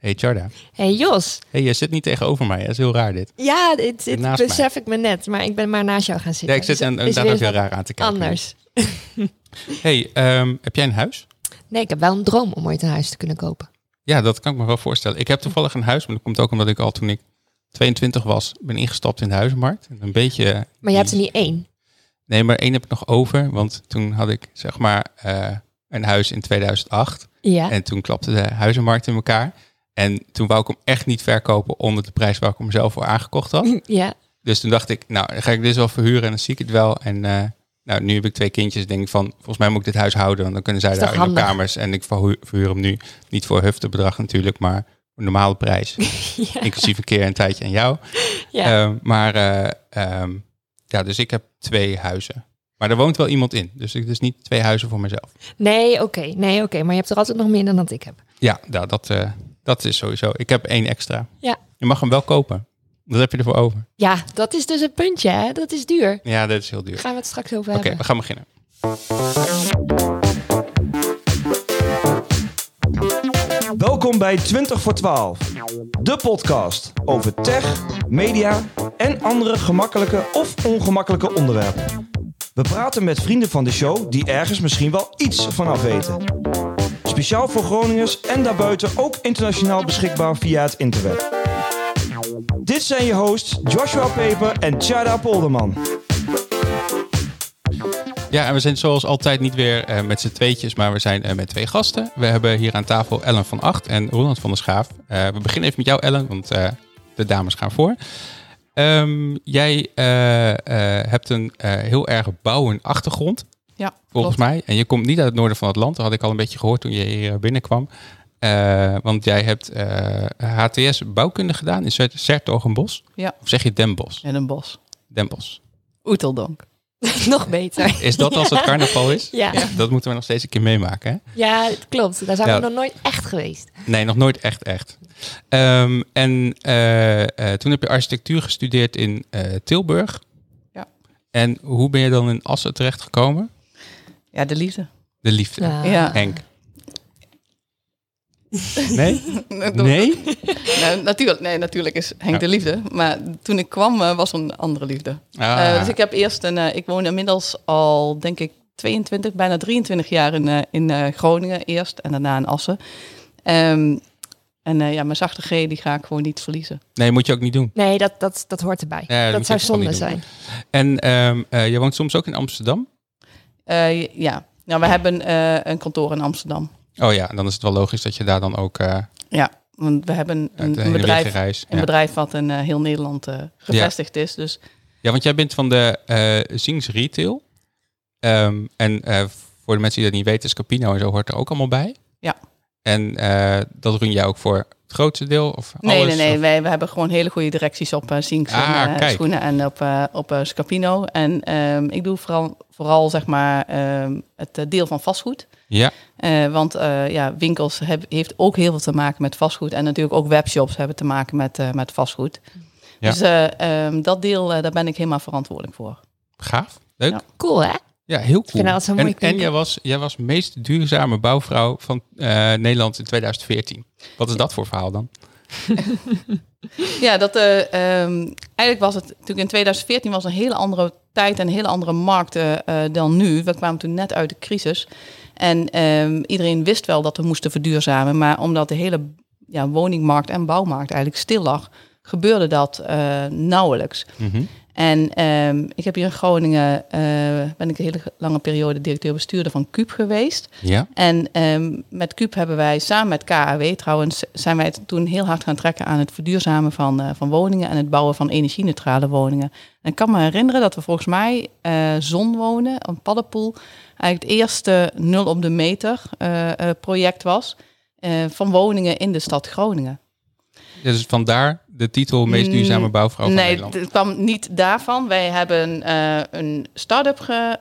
Hey Charda. Hey Jos. Hey, je zit niet tegenover mij. Dat is heel raar dit. Ja, dit, dit besef ik me net. Maar ik ben maar naast jou gaan zitten. Ja, ik zit Dus en, weer ook heel raar aan te kijken. Anders. Hey, ehm, heb jij een huis? Nee, ik heb wel een droom om ooit een huis te kunnen kopen. Ja, dat kan ik me wel voorstellen. Ik heb toevallig een huis, maar dat komt ook omdat ik al toen ik 22 was, ben ingestapt in de huizenmarkt. En Een beetje... Maar je hebt er niet één. Nee, maar één heb ik nog over. Want toen had ik zeg maar eh, een huis in 2008. Ja. En toen klapte de huizenmarkt in elkaar. En toen wou ik hem echt niet verkopen onder de prijs waar ik hem zelf voor aangekocht had. Ja. Dus toen dacht ik, nou, dan ga ik dit wel verhuren en dan zie ik het wel. En eh, nou, nu heb ik twee kindjes. Denk ik van, volgens mij moet ik dit huis houden. Want dan kunnen zij daar in de kamers. En ik verhuur, verhuur hem nu niet voor huftebedrag natuurlijk, maar een normale prijs. ja. Inclusief een keer een tijdje aan jou. ja. Ehm, maar eh, ehm, ja, dus ik heb twee huizen. Maar er woont wel iemand in. Dus het is niet twee huizen voor mezelf. Nee, oké. Nee, oké. Maar je hebt er altijd nog meer dan ik heb. Ja, nou, dat, eh, dat is sowieso. Ik heb één extra. Ja. Je mag hem wel kopen. Wat heb je ervoor over? Ja, dat is dus het puntje, hè? Dat is duur. Ja, dat is heel duur. Daar gaan we het straks over Oké, hebben. we gaan beginnen. Welkom bij 20 voor 12, de podcast over tech, media en andere gemakkelijke of ongemakkelijke onderwerpen. We praten met vrienden van de show die ergens misschien wel iets vanaf weten. Speciaal voor Groningers en daarbuiten ook internationaal beschikbaar via het interweb. Dit zijn je hosts Joshua Peper en Tjada Polderman. Ja, en we zijn zoals altijd niet weer eh, met z'n tweetjes, maar we zijn eh, met twee gasten. We hebben hier aan tafel Ellen van Acht en Roland van der Schaaf. Eh, we beginnen even met jou, Ellen, want de dames gaan voor. Ehm, jij hebt een heel erg bouwen achtergrond, Ja, volgens klopt. mij. En je komt niet uit het noorden van het land, dat had ik al een beetje gehoord toen je hier binnenkwam. Eh, want jij hebt eh, HTS bouwkunde gedaan in Sertogenbos. Ja. Of zeg je Den Bosch? In een bos. Den Bosch. Oeteldonk. nog beter. Is dat als het carnaval is? Ja. Dat moeten we nog steeds een keer meemaken, hè? Ja, het klopt. Daar zijn Ja. we nog nooit echt geweest. Nee, nog nooit echt echt. Ehm, en eh, eh, toen heb je architectuur gestudeerd in eh, Tilburg. Ja. En hoe ben je dan in Assen terechtgekomen? Ja, de liefde. De liefde. Ja. Ja. Henk. Nee? Nee? Nou, natuurlijk, nee, natuurlijk is Henk de liefde. Maar toen ik kwam eh, was er een andere liefde. Ah, Eh, dus ik heb eerst een... eh, ik woon inmiddels al, denk ik, 22, bijna 23 jaar in, eh, in eh, Groningen eerst. En daarna in Assen. Ehm, en eh, ja, mijn zachte G, die ga ik gewoon niet verliezen. nee, moet je ook niet doen. Nee, dat, dat, dat hoort erbij. Ja, dat zou zonde zijn. En ehm, eh, je woont soms ook in Amsterdam? Eh, ja, nou, we hebben eh, een kantoor in Amsterdam. Oh ja, dan is het wel logisch dat je daar dan ook uh, Ja, want we hebben een, bedrijf, reis. een ja. bedrijf wat in eh, heel Nederland eh, gevestigd is. Dus Ja, want jij bent van de Zings Retail. Um, en voor de mensen die dat niet weten, Scapino en zo hoort er ook allemaal bij. Ja. En dat run jij ook voor het grootste deel? Of nee, alles, nee, nee. Of? Wij, we hebben gewoon hele goede directies op uh, Zinks Ah, en uh, schoenen en op, uh, op uh, Scapino. En um, ik doe vooral, vooral zeg maar um, het deel van vastgoed. Ja. Uh, want uh, ja, winkels heb, heeft ook heel veel te maken met vastgoed. En natuurlijk ook webshops hebben te maken met, uh, met vastgoed. Ja. Dus um, dat deel, daar ben ik helemaal verantwoordelijk voor. Gaaf. Leuk. Ja. Cool, hè? Ja, heel cool. dat en, jij was, jij was meest duurzame bouwvrouw van Nederland in 2014. Wat is dat voor verhaal dan? ja, dat, um, eigenlijk was het natuurlijk in 2014 was een hele andere tijd en een hele andere markt dan nu. We kwamen toen net uit de crisis. En um, iedereen wist wel dat we moesten verduurzamen. Maar omdat de hele ja, woningmarkt en bouwmarkt eigenlijk stil lag, gebeurde dat uh, nauwelijks. Mm -hmm. En um, ik heb hier in Groningen, uh, ben ik een hele lange periode directeur-bestuurder van Cube geweest. Ja. En um, met Cube hebben wij samen met KAW trouwens, zijn wij toen heel hard gaan trekken aan het verduurzamen van, uh, van woningen en het bouwen van energie-neutrale woningen. En ik kan me herinneren dat we volgens mij uh, zonwonen, een paddenpoel, eigenlijk het eerste nul op de meter project was van woningen in de stad Groningen. Dus vandaar de titel meest duurzame bouwvrouw van nee, Nederland? Nee, het kwam niet daarvan. Wij hebben uh, een start-up ge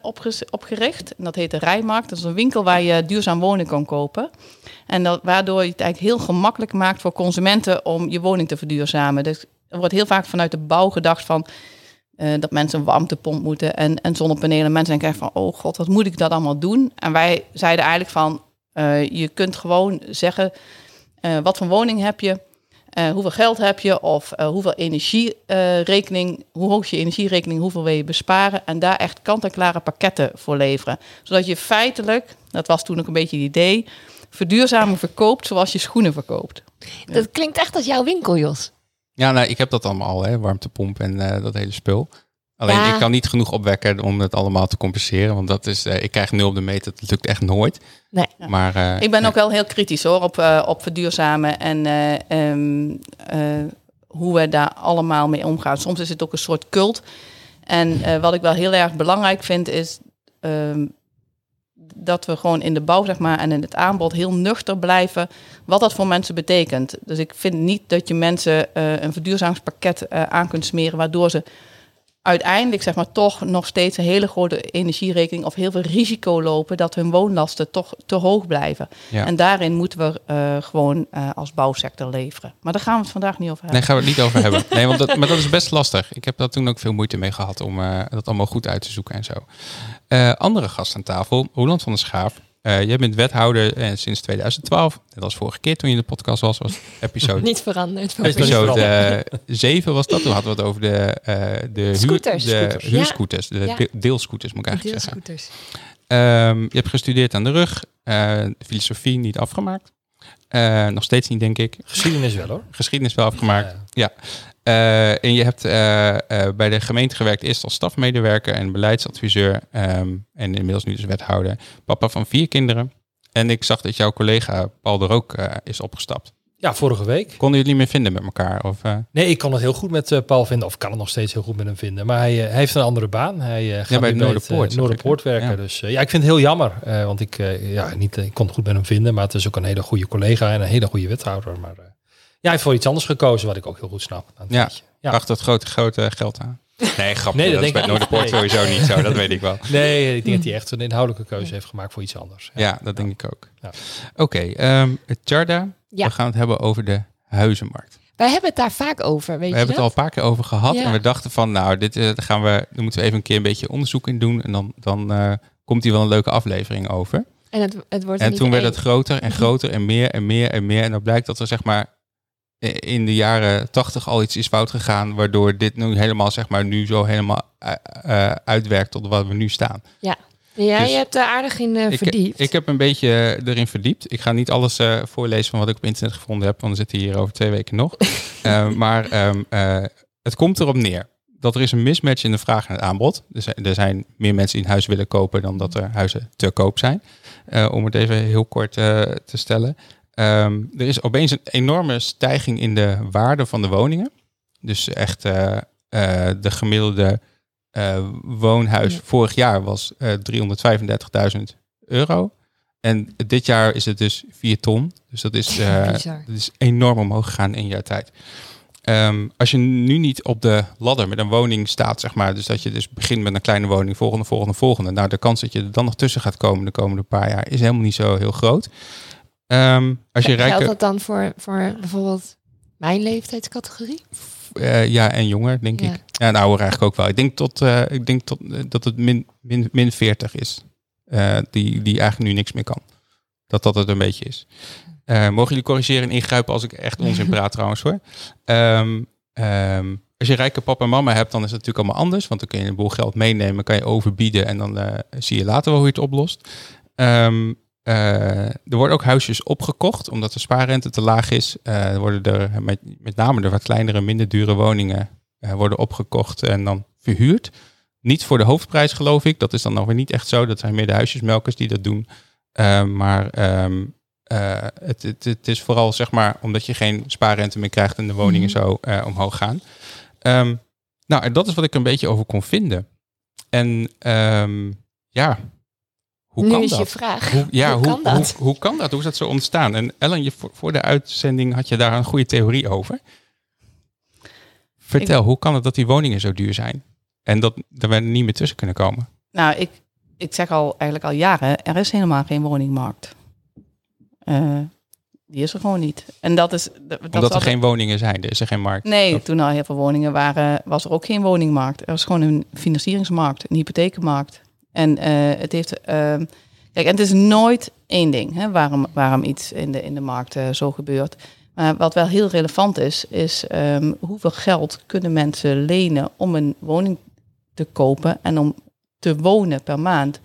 opgericht. En dat heet de Rijmarkt. Dat is een winkel waar je duurzaam wonen kan kopen. En dat, waardoor je het eigenlijk heel gemakkelijk maakt voor consumenten om je woning te verduurzamen. Dus er wordt heel vaak vanuit de bouw gedacht van... Uh, dat mensen een warmtepomp moeten en, en zonnepanelen. Mensen denken van, oh god, wat moet ik dat allemaal doen? En wij zeiden eigenlijk van, uh, je kunt gewoon zeggen... Eh, wat voor woning heb je? Eh, hoeveel geld heb je? Of eh, hoeveel energierekening, hoe hoog is je energierekening, hoeveel wil je besparen? En daar echt kant-en-klare pakketten voor leveren. Zodat je feitelijk, dat was toen ook een beetje het idee, verduurzamen verkoopt zoals je schoenen verkoopt. Dat klinkt echt als jouw winkel, Jos. Ja, nou, ik heb dat allemaal al, hè, warmtepomp en eh, dat hele spul. Alleen Ja. ik kan niet genoeg opwekken om het allemaal te compenseren. Want dat is, eh, ik krijg nul op de meter. Dat lukt echt nooit. Nee. Maar eh, Ik ben ook wel heel kritisch hoor op, eh, op verduurzamen en eh, ehm, eh, hoe we daar allemaal mee omgaan. Soms is het ook een soort cult. En eh, wat ik wel heel erg belangrijk vind is ehm, dat we gewoon in de bouw zeg maar, en in het aanbod heel nuchter blijven wat dat voor mensen betekent. Dus ik vind niet dat je mensen eh, een verduurzamingspakket eh, aan kunt smeren waardoor ze uiteindelijk zeg maar toch nog steeds een hele grote energierekening of heel veel risico lopen dat hun woonlasten toch te hoog blijven. ja. En daarin moeten we eh, gewoon eh, als bouwsector leveren. Maar daar gaan we het vandaag niet over Nee, hebben. gaan we het niet over hebben. Nee, want dat, maar dat is best lastig. Ik heb daar toen ook veel moeite mee gehad om eh, dat allemaal goed uit te zoeken en zo. Andere gast aan tafel, Roland van der Schaaf. Eh, jij bent wethouder eh, sinds 2012. Net als vorige keer toen je in de podcast was, was episode, Niet veranderd. Episode eh, 7 was dat. Toen hadden we het over de, eh de, huur, Scooters. de Scooters. huurscooters, de Ja. deelscooters moet ik eigenlijk zeggen. Deelscooters. Ehm, je hebt gestudeerd aan de rug, eh, filosofie niet afgemaakt. Eh, nog steeds niet, denk ik. Geschiedenis wel hoor. Geschiedenis wel afgemaakt. Ja. Eh, en je hebt eh, eh, bij de gemeente gewerkt, eerst als stafmedewerker en beleidsadviseur. ehm, en inmiddels nu dus wethouder. Papa van vier kinderen. En ik zag dat jouw collega Paul er ook eh, is opgestapt. Ja, vorige week. Konden jullie niet meer vinden met elkaar? Of, Nee, ik kan het heel goed met Paul vinden. Of kan het nog steeds heel goed met hem vinden. Maar hij, hij heeft een andere baan. Hij gaat bij nu het het Noorderpoort, Noorderpoort werken. Ja. Dus ja, ik vind het heel jammer. want ik, ja, niet, ik kon het goed met hem vinden. Maar het is ook een hele goede collega en een hele goede wethouder. Maar ja, hij heeft voor iets anders gekozen. Wat ik ook heel goed snap. Ja. ja. Bracht dat grote, grote geld aan? Nee, grapje. Nee, dat, dat is bij denk ik Noorderpoort sowieso niet zo. Dat weet ik wel. Nee, ik denk dat hij echt een inhoudelijke keuze heeft gemaakt voor iets anders. Ja, dat denk ik ook. Ja. Oké, ehm Tjarda, Ja. we gaan het hebben over de huizenmarkt. Wij hebben het daar vaak over, weet We je hebben het al een paar keer over gehad. Ja. En we dachten van, nou, dit eh, daar gaan we, daar moeten we even een keer een beetje onderzoek in doen. En dan, dan eh, komt hier wel een leuke aflevering over. En het, het wordt En toen werd het groter en groter en meer en meer en meer. En dan blijkt dat er zeg maar in de jaren tachtig al iets is fout gegaan. Waardoor dit nu helemaal zeg maar nu zo helemaal eh, eh, uitwerkt tot wat we nu staan. Ja, Dus je hebt er aardig in eh, Ik, verdiept. ik heb een beetje erin verdiept. Ik ga niet alles voorlezen van wat ik op internet gevonden heb, want we zitten hier over twee weken nog. Maar ehm, eh, het komt erop neer dat er is een mismatch in de vraag en het aanbod. Er zijn, er zijn meer mensen die een huis willen kopen dan dat er huizen te koop zijn. Om het even heel kort te stellen. Ehm, er is opeens een enorme stijging in de waarde van de woningen. Dus echt eh, de gemiddelde eh, woonhuis Ja. vorig jaar was eh 335.000 euro. En dit jaar is het dus 4 ton. Dus dat is, dat is enorm omhoog gegaan in een jaar tijd. Ehm, als je nu niet op de ladder met een woning staat, zeg maar, dus dat je dus begint met een kleine woning, volgende, volgende, volgende. Nou, de kans dat je er dan nog tussen gaat komen de komende paar jaar is helemaal niet zo heel groot. Ehm, als je Geldt dat dan voor, voor bijvoorbeeld mijn leeftijdscategorie? eh, ja, en jonger, denk Ja. ik. Ja, en ouder eigenlijk ook wel. Ik denk, tot, eh, ik denk tot, eh, dat het min, min, min 40 is, die, die eigenlijk nu niks meer kan. Dat dat het een beetje is. Mogen jullie corrigeren en ingrijpen als ik echt onzin praat trouwens hoor. Ehm, ehm, als je rijke papa en mama hebt, dan is het natuurlijk allemaal anders. Want dan kun je een boel geld meenemen, kan je overbieden en dan zie je later wel hoe je het oplost. Ehm, eh, er worden ook huisjes opgekocht, omdat de spaarrente te laag is. Eh, er worden er met, met name de wat kleinere, minder dure woningen eh, worden opgekocht en dan verhuurd. Niet voor de hoofdprijs, geloof ik. Dat is dan nog weer niet echt zo. Dat zijn meer de huisjesmelkers die dat doen. Maar ehm, eh, het, het, het is vooral zeg maar omdat je geen spaarrente meer krijgt en de woningen Mhm. zo eh, omhoog gaan. Ehm, nou, en dat is wat ik een beetje over kon vinden. En ehm, ja, hoe nu kan is dat? je vraag. Hoe, ja, hoe, hoe, kan dat? Hoe, hoe kan dat? Hoe is dat zo ontstaan? En Ellen, je, voor, de uitzending had je daar een goede theorie over. Vertel, hoe kan het dat die woningen zo duur zijn? En dat er we niet meer tussen kunnen komen? Nou, ik, ik zeg al eigenlijk al jaren, er is helemaal geen woningmarkt. Eh, die is er gewoon niet. En dat is... Dat, dat Omdat er geen woningen zijn, er is er geen markt. Nee, Dat- toen al heel veel woningen waren, was er ook geen woningmarkt. Er was gewoon een financieringsmarkt, een hypothekenmarkt. En eh, het heeft, ehm, Kijk, en het is nooit één ding hè, waarom, waarom iets in de, in de markt eh, zo gebeurt. Maar wat wel heel relevant is, is ehm, hoeveel geld kunnen mensen lenen om een woning te kopen en om te wonen per maand.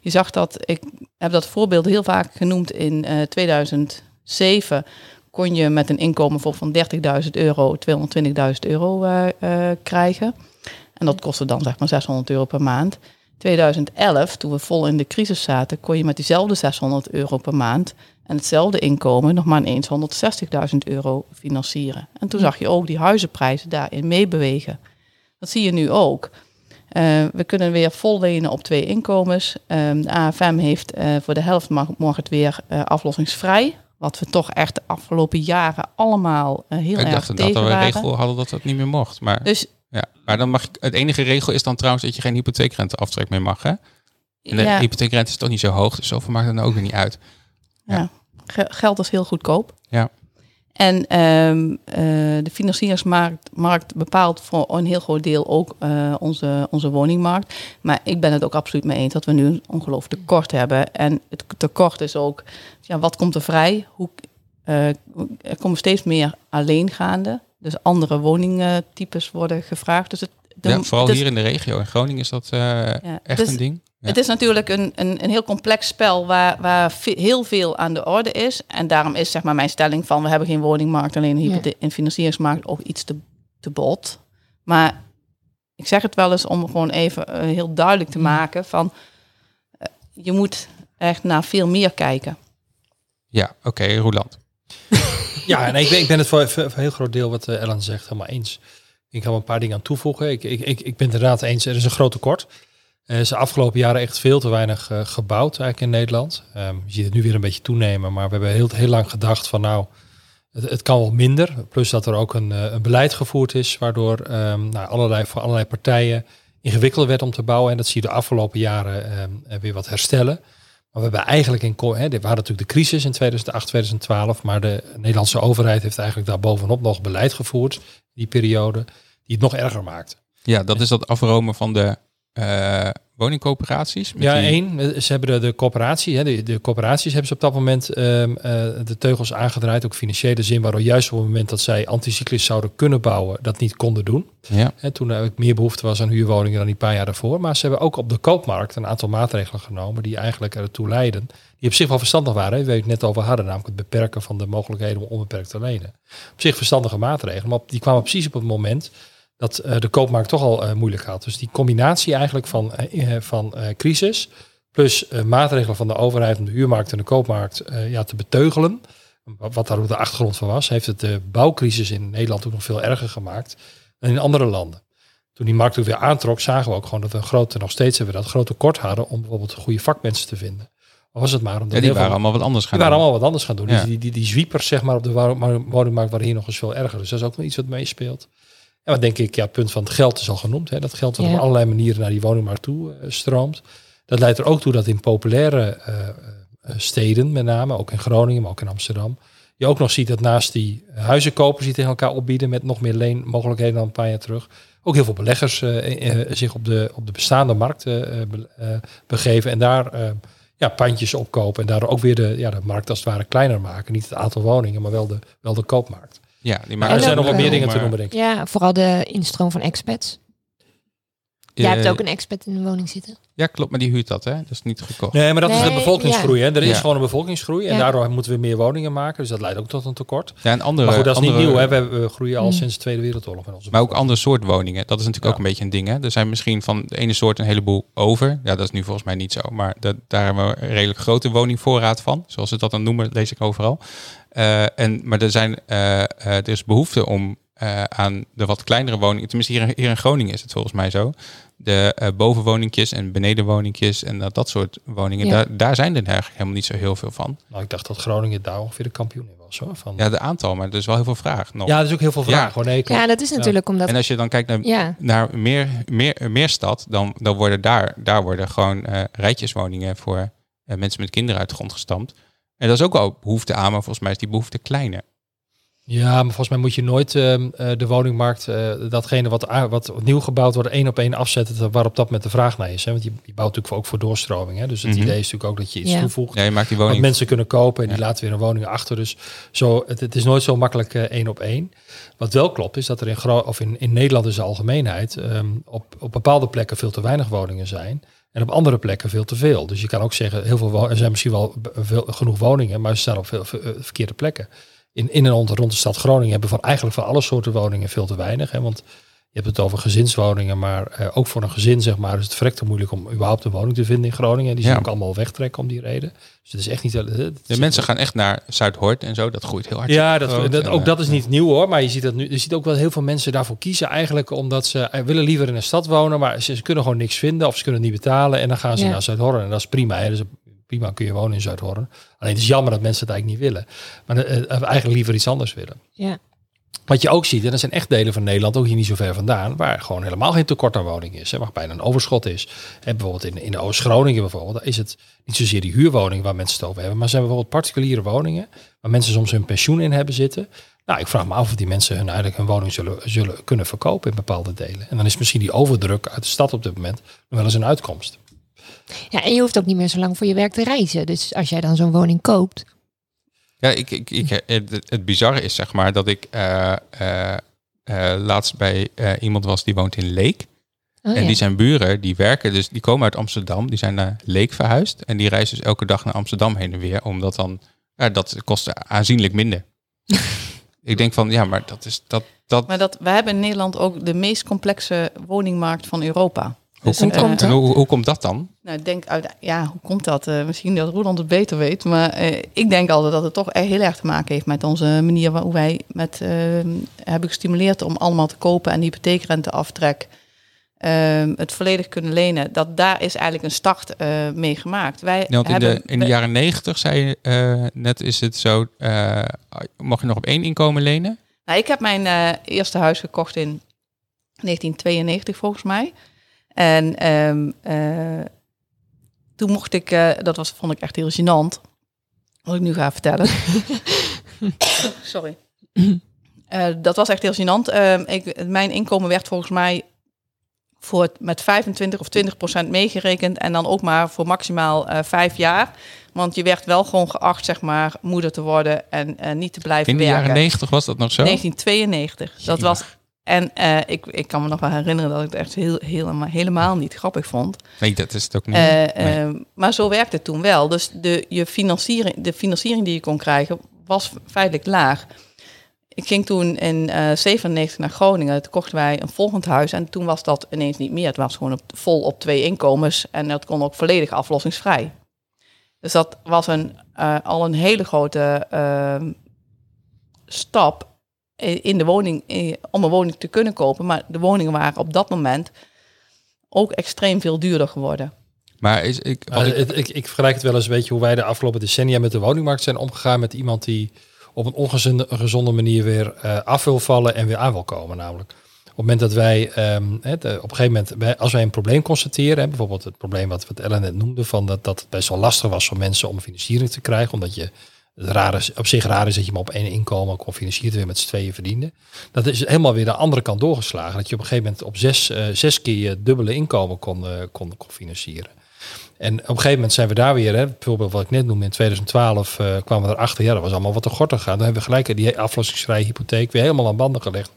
Je zag dat, ik heb dat voorbeeld heel vaak genoemd in eh 2007. Kon je met een inkomen van 30.000 euro 220.000 euro krijgen. En dat kostte dan zeg maar 600 euro per maand. 2011, toen we vol in de crisis zaten, kon je met diezelfde 600 euro per maand en hetzelfde inkomen nog maar ineens 160.000 euro financieren. En toen zag je ook die huizenprijzen daarin meebewegen. Dat zie je nu ook. Eh, we kunnen weer vol lenen op twee inkomens. Ehm, de AFM heeft eh, voor de helft mag het weer eh, aflossingsvrij. Wat we toch echt de afgelopen jaren allemaal heel ik erg dacht dat we een regel hadden dat dat niet meer mocht. Maar, Dus ja. maar dan mag je, het enige regel is dan trouwens dat je geen hypotheekrenteaftrek meer mag. Hè? En de ja, hypotheekrente is toch niet zo hoog, dus zoveel maakt het nou ook weer niet uit. ja. Ge- geld is heel goedkoop. Ja. En ehm, eh, de financieringsmarkt markt bepaalt voor een heel groot deel ook eh, onze, onze woningmarkt. Maar ik ben het ook absoluut mee eens dat we nu een ongelooflijk tekort hebben. En het tekort is ook, ja, wat komt er vrij? Hoe, eh, er komen steeds meer alleengaande. Dus andere woningtypes worden gevraagd. Dus het, de- Ja, vooral hier in de regio. In Groningen is dat eh, ja, echt dus een ding. Ja. Het is natuurlijk een, een, een heel complex spel waar, waar ve- heel veel aan de orde is. En daarom is zeg maar mijn stelling van we hebben geen woningmarkt, alleen een Ja. een financieringsmarkt ook iets te, te bot. Maar ik zeg het wel eens om gewoon even eh, heel duidelijk te maken van eh, je moet echt naar veel meer kijken. Ja, oké, Roeland. Ja, en ik ben, ik het voor, een heel groot deel wat eh, Ellen zegt helemaal eens. Ik ga een paar dingen aan toevoegen. Ik, ik, ik, ik ben het inderdaad eens, er is een groot tekort. Er is de afgelopen jaren echt veel te weinig eh, gebouwd eigenlijk in Nederland. Ehm, je ziet het nu weer een beetje toenemen, maar we hebben heel, heel lang gedacht van nou, het, het kan wel minder. Plus dat er ook een, eh, een beleid gevoerd is, waardoor ehm, nou, allerlei, voor allerlei partijen ingewikkelder werd om te bouwen. En dat zie je de afgelopen jaren ehm, eh, weer wat herstellen. Maar we hebben eigenlijk in, hè, we hadden natuurlijk de crisis in 2008, 2012, maar de Nederlandse overheid heeft eigenlijk daar bovenop nog beleid gevoerd, die periode, die het nog erger maakte. Ja, dat is dat afromen van de eh, woningcoöperaties. Ja, die- één, eh, ze hebben de, de coöperatie, hè, de, de coöperaties hebben ze op dat moment ehm, eh, de teugels aangedraaid, ook financiële zin, waardoor juist op het moment dat zij anticyclisch zouden kunnen bouwen, dat niet konden doen. Ja, Hè, toen er ook meer behoefte was aan huurwoningen dan die paar jaar daarvoor. Maar ze hebben ook op de koopmarkt een aantal maatregelen genomen die eigenlijk ertoe leiden. Die op zich wel verstandig waren. Hè. We het net over hadden, namelijk het beperken van de mogelijkheden om onbeperkt te lenen. Op zich verstandige maatregelen, maar op- die kwamen precies op het moment dat eh, de koopmarkt toch al eh, moeilijk had. Dus die combinatie eigenlijk van, eh, van crisis plus maatregelen van de overheid om de huurmarkt en de koopmarkt ja, te beteugelen. Wat daar ook de achtergrond van was, heeft het de bouwcrisis in Nederland ook nog veel erger gemaakt dan in andere landen. Toen die markt ook weer aantrok, zagen we ook gewoon dat we een grote, nog steeds hebben we dat, groot tekort hadden om bijvoorbeeld goede vakmensen te vinden. Of was het maar omdat ja die waren allemaal wat anders gaan die waren doen. allemaal wat anders gaan doen. Ja. Dus die, die, die zwiepers zeg maar, op de woningmarkt waren hier nog eens veel erger. Dus dat is ook wel iets wat meespeelt. En wat denk ik, ja, het punt van het geld is al genoemd. Hè. Dat geld wat Ja. op allerlei manieren naar die woningmarkt toe eh, stroomt. Dat leidt er ook toe dat in populaire eh, eh, steden, met name, ook in Groningen, maar ook in Amsterdam, je ook nog ziet dat naast die huizenkopers die tegen elkaar opbieden met nog meer leenmogelijkheden dan een paar jaar terug, ook heel veel beleggers zich op de, op de bestaande markt be- begeven en daar ja, pandjes opkopen en daardoor ook weer de, ja, de markt als het ware kleiner maken. Niet het aantal woningen, maar wel de, wel de koopmarkt. Ja, die Maar maken er zijn nog wel meer dingen te noemen, denk ik. Ja, vooral de instroom van expats. Jij hebt Eh, ook een expat in de woning zitten. Ja, klopt, maar die huurt dat, hè? Dat is niet gekocht. Nee, maar dat is de bevolkingsgroei. Hè? Er is Ja. gewoon een bevolkingsgroei en Ja. daardoor moeten we meer woningen maken. Dus dat leidt ook tot een tekort. Ja, en andere, maar goed, dat is andere, niet nieuw. Hè? We, we groeien al Mm. sinds de Tweede Wereldoorlog met onze Maar ook ander soort woningen. Dat is natuurlijk Ja. ook een beetje een ding. Hè? Er zijn misschien van de ene soort een heleboel over. Ja, dat is nu volgens mij niet zo. Maar dat, daar hebben we een redelijk grote woningvoorraad van. Zoals ze dat dan noemen, lees ik overal. Eh, en, maar er, zijn, eh, eh, er is behoefte om eh, aan de wat kleinere woningen... Tenminste, hier, in- hier in Groningen is het volgens mij zo. De eh, bovenwoningjes en benedenwoningjes en dat, dat soort woningen. Ja. Daar, daar zijn er eigenlijk helemaal niet zo heel veel van. Nou, ik dacht dat Groningen daar ongeveer de kampioen in was. Hoor. Van, Ja, de aantal, maar er is wel heel veel vraag nog. ja, er is ook heel veel vraag. Ja. Hoor. Nee, klopt. Ja, dat is natuurlijk omdat... En als je dan kijkt naar Ja, naar meer, meer, meer stad, dan, dan worden daar, daar worden gewoon eh, rijtjeswoningen voor eh, mensen met kinderen uit de grond gestampt. En dat is ook wel behoefte aan, maar volgens mij is die behoefte kleiner. Ja, maar volgens mij moet je nooit ehm, eh, de woningmarkt, eh, datgene wat, wat nieuw gebouwd wordt, één op één afzetten waar op dat met de vraag naar is. Hè? Want je, je bouwt natuurlijk ook voor doorstroming. Hè? Dus het Mhm. idee is natuurlijk ook dat je iets Ja. toevoegt. Ja, je maakt die Wat mensen kunnen kopen en die laten weer een woning achter. Dus zo, het, het is nooit zo makkelijk eh, één op één. Wat wel klopt is dat er in, of in, in Nederland in zijn algemeenheid ehm, op, op bepaalde plekken veel te weinig woningen zijn. En op andere plekken veel te veel. Dus je kan ook zeggen, heel veel er zijn misschien wel veel, genoeg woningen, maar ze staan op veel, verkeerde plekken. In, in en rond, rond de stad Groningen hebben we van eigenlijk van alle soorten woningen veel te weinig. Hè? Want je hebt het over gezinswoningen, maar eh, ook voor een gezin zeg maar, is het verrekte moeilijk om überhaupt een woning te vinden in Groningen. Die zien Ja. ook allemaal wegtrekken om die reden. Dus het is echt niet... eh, De mensen gaan echt naar Zuidhoort en zo. Dat groeit heel hard. ja, dat, dat, ook dat is niet nieuw hoor. Maar je ziet, dat nu, je ziet ook wel heel veel mensen daarvoor kiezen. Eigenlijk omdat ze eh, willen liever in een stad wonen. Maar ze, ze kunnen gewoon niks vinden. Of ze kunnen het niet betalen. En dan gaan ze Ja. naar Zuidhorn. En dat is prima. Hè. Dus prima kun je wonen in Zuidhorn. Alleen het is jammer dat mensen het eigenlijk niet willen. Maar eh, eh, eigenlijk liever iets anders willen. Ja. Wat je ook ziet, en er zijn echt delen van Nederland, ook hier niet zo ver vandaan, waar gewoon helemaal geen tekort aan woningen is. Hè, waar bijna een overschot is. En bijvoorbeeld in, in Oost-Groningen bijvoorbeeld, daar is het niet zozeer die huurwoningen waar mensen het over hebben, maar zijn bijvoorbeeld particuliere woningen waar mensen soms hun pensioen in hebben zitten. Nou, ik vraag me af of die mensen hun eigenlijk hun woning zullen, zullen kunnen verkopen in bepaalde delen. En dan is misschien die overdruk uit de stad op dit moment wel eens een uitkomst. Ja, en je hoeft ook niet meer zo lang voor je werk te reizen. Dus als jij dan zo'n woning koopt. Ja, ik, ik, ik, het, het bizarre is zeg maar dat ik eh, eh, eh, laatst bij eh, iemand was die woont in Leek. Oh, en ja. die zijn buren, die werken, dus die komen uit Amsterdam. Die zijn naar Leek verhuisd. En die reizen dus elke dag naar Amsterdam heen en weer. Omdat dan, ja, dat kost aanzienlijk minder. ik denk van, ja, maar dat is, dat, dat, Maar dat, we hebben in Nederland ook de meest complexe woningmarkt van Europa. Hoe, komt dat, en hoe, hoe komt dat dan? Nou, ik denk uit, ja, hoe komt dat? Eh, misschien dat Roland het beter weet, maar eh, ik denk altijd dat het toch echt heel erg te maken heeft met onze manier waar- hoe wij met eh, hebben gestimuleerd om allemaal te kopen en hypotheekrenteaftrek eh, het volledig kunnen lenen. Dat daar is eigenlijk een start eh, mee gemaakt. Wij Ja, want in de, in de jaren negentig, zei je eh, net, is het zo, eh, mag je nog op één inkomen lenen? Nou, ik heb mijn eh, eerste huis gekocht in 1992 volgens mij. En ehm, eh, toen mocht ik, eh, dat was, vond ik echt heel gênant, wat ik nu ga vertellen. Sorry. Eh, dat was echt heel gênant. Ehm, ik, mijn inkomen werd volgens mij voor het, met 25 of 20 procent meegerekend. En dan ook maar voor maximaal eh, vijf jaar. Want je werd wel gewoon geacht, zeg maar, moeder te worden en eh, niet te blijven In de werken. jaren negentig was dat nog zo? 1992. Dat was. En eh, ik, ik kan me nog wel herinneren dat ik het echt heel, helemaal, helemaal niet grappig vond. Nee, dat is het ook niet. Eh, Nee. eh, maar zo werkte het toen wel. Dus de, je financiering, de financiering die je kon krijgen was feitelijk laag. Ik ging toen in eh 97 naar Groningen. Toen kochten wij een volgend huis. En toen was dat ineens niet meer. Het was gewoon op, vol op twee inkomens. En dat kon ook volledig aflossingsvrij. Dus dat was een, al een hele grote stap in de woning, i- om een woning te kunnen kopen. Maar de woningen waren op dat moment ook extreem veel duurder geworden. maar is, ik, ik- ik, ik vergelijk het wel eens een beetje hoe wij de afgelopen decennia met de woningmarkt zijn omgegaan met iemand die op een ongezonde een gezonde manier weer eh, af wil vallen en weer aan wil komen. Namelijk op het moment dat wij ehm, het, eh, op een gegeven moment, wij- als wij een probleem constateren, hè, bijvoorbeeld het probleem wat, wat Ellen net noemde, van dat, dat het best wel lastig was voor mensen om financiering te krijgen, omdat je het raar is, op zich raar is dat je maar op één inkomen kon financieren weer met z'n tweeën verdiende. Dat is helemaal weer de andere kant doorgeslagen. Dat je op een gegeven moment op zes, eh, zes keer je dubbele inkomen kon, eh, kon, kon financieren. En op een gegeven moment zijn we daar weer, hè, bijvoorbeeld wat ik net noemde, in 2012 eh, kwamen we erachter, ja, dat was allemaal wat te gorter gaan. Dan hebben we gelijk die aflossingsvrije hypotheek weer helemaal aan banden gelegd,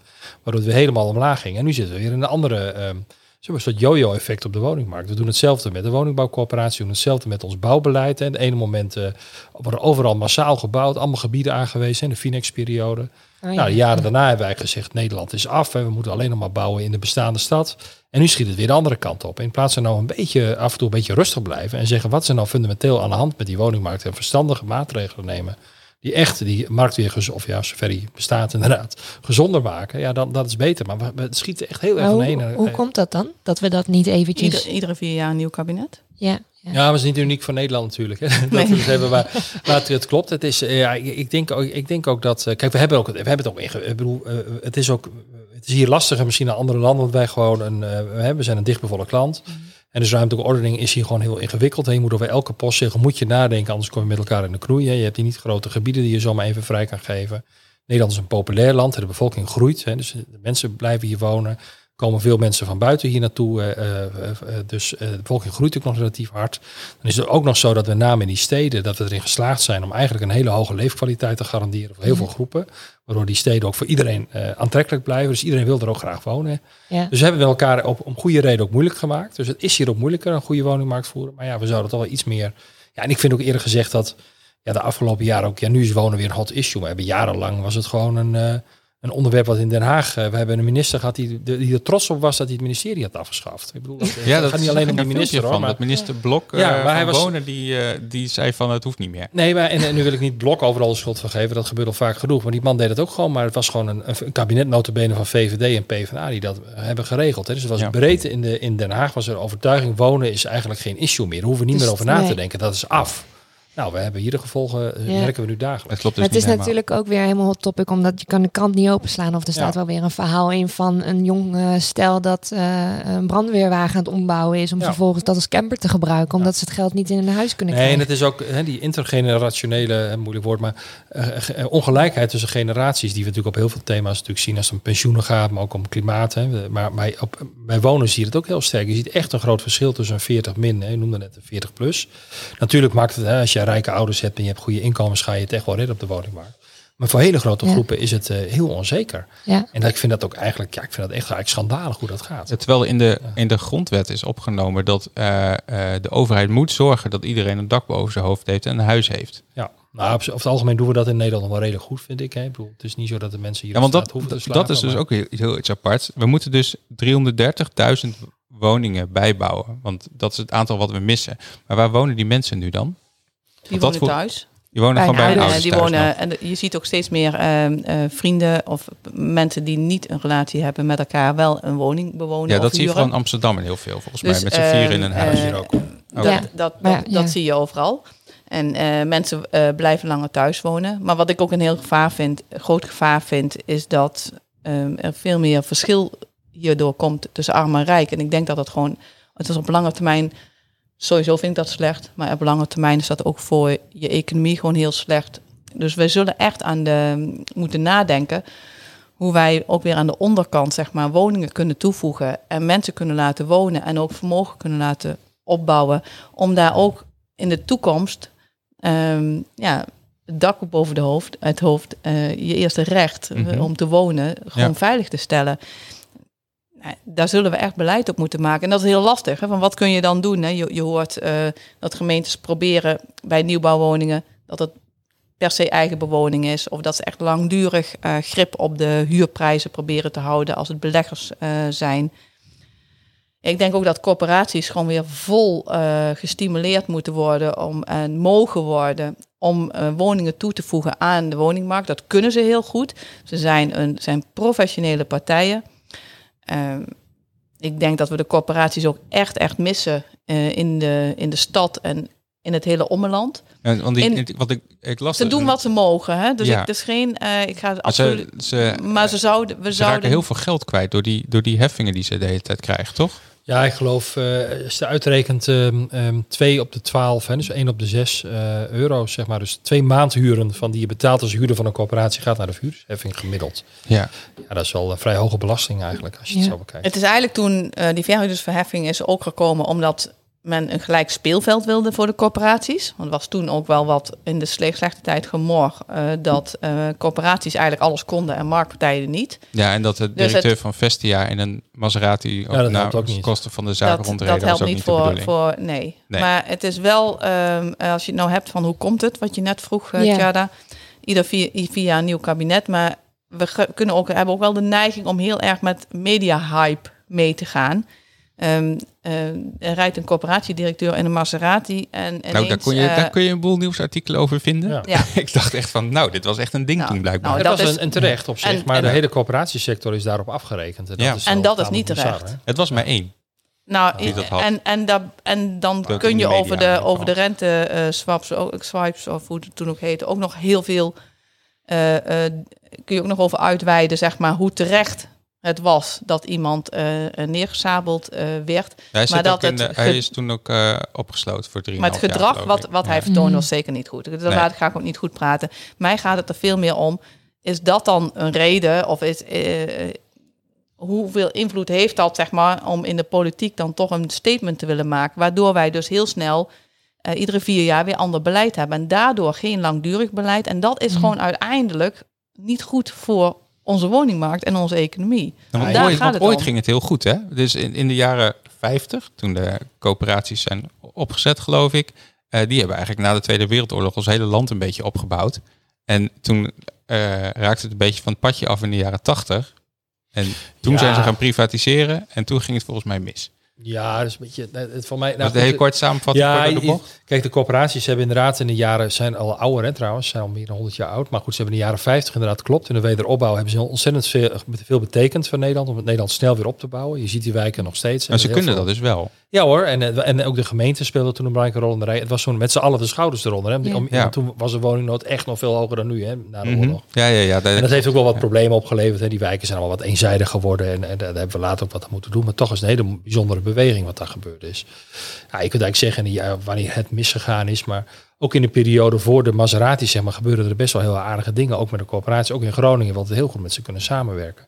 waardoor weer helemaal omlaag ging. En nu zitten we weer in een andere, maar, een soort yo-yo-effect op de woningmarkt. We doen hetzelfde met de woningbouwcoöperatie, we doen hetzelfde met ons bouwbeleid. En de ene moment eh, worden overal massaal gebouwd, allemaal gebieden aangewezen in de Finex-periode. Oh, ja. Nou, de jaren daarna hebben wij gezegd, Nederland is af en we moeten alleen nog maar bouwen in de bestaande stad. En nu schiet het weer de andere kant op. In plaats van nou een beetje, af en toe een beetje rustig blijven en zeggen, wat er nou fundamenteel aan de hand met die woningmarkt en verstandige maatregelen nemen. Die echt die markt weer, of ja, zover die bestaat inderdaad, gezonder maken. Ja, dan, dat is beter. Maar we, we schieten echt heel erg van hoe, heen. hoe komt dat dan? Dat we dat niet eventjes... Ieder, iedere vier jaar een nieuw kabinet. Ja, ja. Ja, maar het is niet uniek voor Nederland natuurlijk. Hè. Dat Nee. we het hebben, maar, maar het, klopt. Het is, eh, ja, ik, denk ook, ik denk ook dat. eh, Kijk, we hebben ook, we hebben het ook. inge- Ik bedoel, eh, het is ook. Het is hier lastiger misschien dan andere landen, want wij gewoon een. eh, we hebben- we zijn een dichtbevolkt land. En dus ruimtelijke ordening is hier gewoon heel ingewikkeld. Je moet over elke post zeggen, moet je nadenken, anders kom je met elkaar in de knoei. Je hebt hier niet grote gebieden die je zomaar even vrij kan geven. Nederland is een populair land, de bevolking groeit. Dus de mensen blijven hier wonen. Komen veel mensen van buiten hier naartoe. eh, eh, eh, dus de bevolking groeit ook nog relatief hard. Dan is het ook nog zo dat met name in die steden... dat we erin geslaagd zijn om eigenlijk een hele hoge leefkwaliteit te garanderen... voor heel veel groepen. Waardoor die steden ook voor iedereen aantrekkelijk blijven. Dus iedereen wil er ook graag wonen. Ja. Dus hebben we elkaar op, om goede reden ook moeilijk gemaakt. Dus het is hier ook moeilijker een goede woningmarkt voeren. Maar ja, we zouden toch wel iets meer... Ja, en ik vind ook eerder gezegd dat ja, de afgelopen jaren ook... Ja, nu is wonen weer een hot issue. Maar we hebben jarenlang was het gewoon een, een onderwerp wat in Den Haag... eh, we hebben een minister gehad die, de- die er trots op was dat hij het ministerie had afgeschaft. Ik bedoel, dat, Ja, dat gaat niet alleen om die minister hoor, van. maar Dat minister Blok Ja, maar maar hij was- Wonen, die, eh, die zei van het hoeft niet meer. Nee, maar en, en nu wil ik niet Blok overal de schuld van geven. Dat gebeurt al vaak genoeg. Maar die man deed het ook gewoon. Maar het was gewoon een, een kabinet notabene van VVD en PvdA die dat hebben geregeld. Hè. Dus het was Ja. breed in, de, in Den Haag was er overtuiging. Wonen is eigenlijk geen issue meer. Daar hoeven we niet Dus meer over na nee. te denken. Dat is af. Nou, we hebben hier de gevolgen, eh, Ja. merken we nu dagelijks. klopt dus het is helemaal. natuurlijk ook weer helemaal hot topic, omdat je kan de krant niet openslaan. Of er staat Ja. wel weer een verhaal in van een jong eh, stel dat eh, een brandweerwagen aan het ombouwen is. Om Ja. vervolgens dat als camper te gebruiken, omdat ze het geld niet in hun huis kunnen Nee, en krijgen. het is ook hè, die intergenerationele, moeilijk woord, maar ge- ongelijkheid tussen generaties, die we natuurlijk op heel veel thema's natuurlijk zien als het om pensioenen gaat, maar ook om klimaat. Hè. Maar bij, op, bij wonen zie je het ook heel sterk. Je ziet echt een groot verschil tussen een 40 min, hè, je noemde net een 40 plus. Natuurlijk maakt het, hè, als je rijke ouders hebt en je hebt goede inkomens, ga je het echt wel redden op de woningmarkt. Maar voor hele grote Ja. groepen is het eh, heel onzeker. Ja. En dat, ik vind dat ook eigenlijk, ja, ik vind dat echt eigenlijk schandalig hoe dat gaat. Terwijl in de, in de grondwet is opgenomen dat eh, eh, de overheid moet zorgen dat iedereen een dak boven zijn hoofd heeft en een huis heeft. Ja, nou, op, over het algemeen doen we dat in Nederland nog wel redelijk goed, vind ik. Hè. Ik bedoel, het is niet zo dat de mensen hier Ja, want dat, hoeven te slapen, dat is dus maar- ook heel, heel iets apart. We moeten dus 330.000 woningen bijbouwen. Want dat is het aantal wat we missen. Maar waar wonen die mensen nu dan? Die wonen voor- thuis. Die wonen gewoon bij ouders die wonen, en je ziet ook steeds meer ehm, eh, vrienden of mensen die niet een relatie hebben met elkaar wel een woning bewonen. Ja, of dat zie je vooral in Amsterdam en heel veel volgens Dus, mij. Met z'n vier in een eh, huis. eh, hier ook. Dat, Ja. dat, dat, ja. dat zie je overal. En eh, mensen eh, blijven langer thuis wonen. Maar wat ik ook een heel gevaar vind, een groot gevaar vind, is dat ehm, er veel meer verschil hierdoor komt tussen arm en rijk. En ik denk dat dat gewoon, het is op lange termijn, sowieso vind ik dat slecht. Maar op lange termijn is dat ook voor je economie gewoon heel slecht. Dus wij zullen echt aan de moeten nadenken hoe wij ook weer aan de onderkant zeg maar woningen kunnen toevoegen en mensen kunnen laten wonen en ook vermogen kunnen laten opbouwen om daar ook in de toekomst ehm, ja het dak op boven de hoofd, het hoofd, eh, je eerste recht eh, Mhm. om te wonen gewoon Ja. veilig te stellen. Nou, daar zullen we echt beleid op moeten maken. En dat is heel lastig. Hè? Van wat kun je dan doen? Hè? Je, je hoort eh, dat gemeentes proberen bij nieuwbouwwoningen dat het per se eigen bewoning is. Of dat ze echt langdurig eh, grip op de huurprijzen proberen te houden als het beleggers eh, zijn. Ik denk ook dat corporaties gewoon weer vol eh, gestimuleerd moeten worden om, en mogen worden om eh, woningen toe te voegen aan de woningmarkt. Dat kunnen ze heel goed. Ze zijn, een, zijn professionele partijen. Ehm, ik denk dat we de corporaties ook echt, echt missen eh, in, de, in de stad en in het hele ommeland. Want die, in- wat ik, ik las Ze dus doen wat ze mogen. Hè? Dus Ja. ik, is geen, eh, ik ga het absoluut. ze, ze, maar ze zouden, we ze zouden raken heel veel geld kwijt door die, door die heffingen die ze de hele tijd krijgen, toch? Ja, ik geloof, als je uitrekent, ehm ehm, 2 op de 12, hè, dus 1 op de 6 eh, euro, zeg maar. Dus twee maandhuren van die je betaalt als huurder van een coöperatie gaat naar de vuurheffing gemiddeld. Ja. Ja, dat is wel een vrij hoge belasting eigenlijk, als je het zo bekijkt. Het is eigenlijk toen eh, die verhuurdersverheffing is ook gekomen omdat men een gelijk speelveld wilde voor de corporaties. Want er was toen ook wel wat in de sle- slechte tijd gemor eh, dat eh, corporaties eigenlijk alles konden en marktpartijen niet. ja, en dat de Dus directeur van Vestia in een Maserati helpt naar ook niet. kosten van de zaak dat, rondreden, dat helpt was ook niet de voor, nee. Nee. Maar het is wel, ehm, als je het nou hebt van hoe komt het, wat je net vroeg, uh, Ja. Tjada, ieder via, via een nieuw kabinet. Maar we ge- kunnen ook, hebben ook wel de neiging om heel erg met media-hype mee te gaan. Ehm, eh, er rijdt een corporatiedirecteur in een Maserati en nou, daar, kon je, eh, daar kun je een boel nieuwsartikelen over vinden. Ja. ja, ik dacht echt van, nou, dit was echt een ding Nou, toen blijkbaar. nou, dat dat was is- een, en terecht op zich, en- maar en- de hele coöperatiesector is daarop afgerekend. Ja. is En dat is niet bizar, terecht. hè? het was maar één. Nou, dat en, en, dat, en dan Dat kun je over de, over de rente eh, swaps, ook- swipes of hoe het toen ook heette, ook nog heel veel. eh, eh, kun je ook nog over uitweiden, zeg maar, hoe terecht het was dat iemand eh, eh, neergesabeld eh, werd. Hij, Maar dat het de- hij is toen ook eh, opgesloten voor drie Maar het gedrag wat, wat hij vertoonde was zeker niet goed. Dat Nee. laat ik ook niet goed praten. Mij gaat het er veel meer om. is dat dan een reden of is, eh, hoeveel invloed heeft dat zeg maar om in de politiek dan toch een statement te willen maken, waardoor wij dus heel snel eh, iedere vier jaar weer ander beleid hebben en daardoor geen langdurig beleid en dat is Mhm. gewoon uiteindelijk niet goed voor onze woningmarkt en onze economie. Nou, want Daar ooit, gaat want het ooit om. ging het heel goed, hè? Dus in, in de jaren 50, toen de coöperaties zijn opgezet, geloof ik, eh, die hebben eigenlijk na de Tweede Wereldoorlog ons hele land een beetje opgebouwd. En toen eh, raakte het een beetje van het padje af in de jaren 80. En toen Ja. zijn ze gaan privatiseren en toen ging het volgens mij mis. Ja, dat is een beetje... Het, het, voor mij, Nou, nou, dat heel kort samenvatten, Ja, de bocht. kijk, de corporaties hebben inderdaad in de jaren, zijn al ouder hè, trouwens, zijn al meer dan 100 jaar oud. Maar goed, ze hebben in de jaren 50 inderdaad, klopt. In de wederopbouw hebben ze ontzettend veel, veel betekend voor Nederland, om het Nederland snel weer op te bouwen. Je ziet die wijken nog steeds. Maar ze Heel kunnen veel- dat dus wel. Ja hoor, en, eh, en ook de gemeente speelde toen een belangrijke rol in de rij. Het was toen met z'n allen de schouders eronder. Hè. Ja. Om, Ja. Toen was de woningnood echt nog veel hoger dan nu, hè, na de Mhm. oorlog. Ja, ja, ja. dat- En dat heeft ook wel wat problemen opgeleverd. Hè. Die wijken zijn allemaal wat eenzijdig geworden. En, en daar hebben we later ook wat aan moeten doen. Maar toch is het een hele bijzondere beweging wat daar gebeurd is. Ja, je kunt eigenlijk zeggen wanneer het misgegaan is. Maar ook in de periode voor de Maserati zeg maar, gebeurden er best wel heel aardige dingen. Ook met de corporatie, ook in Groningen. Want heel goed met ze kunnen samenwerken.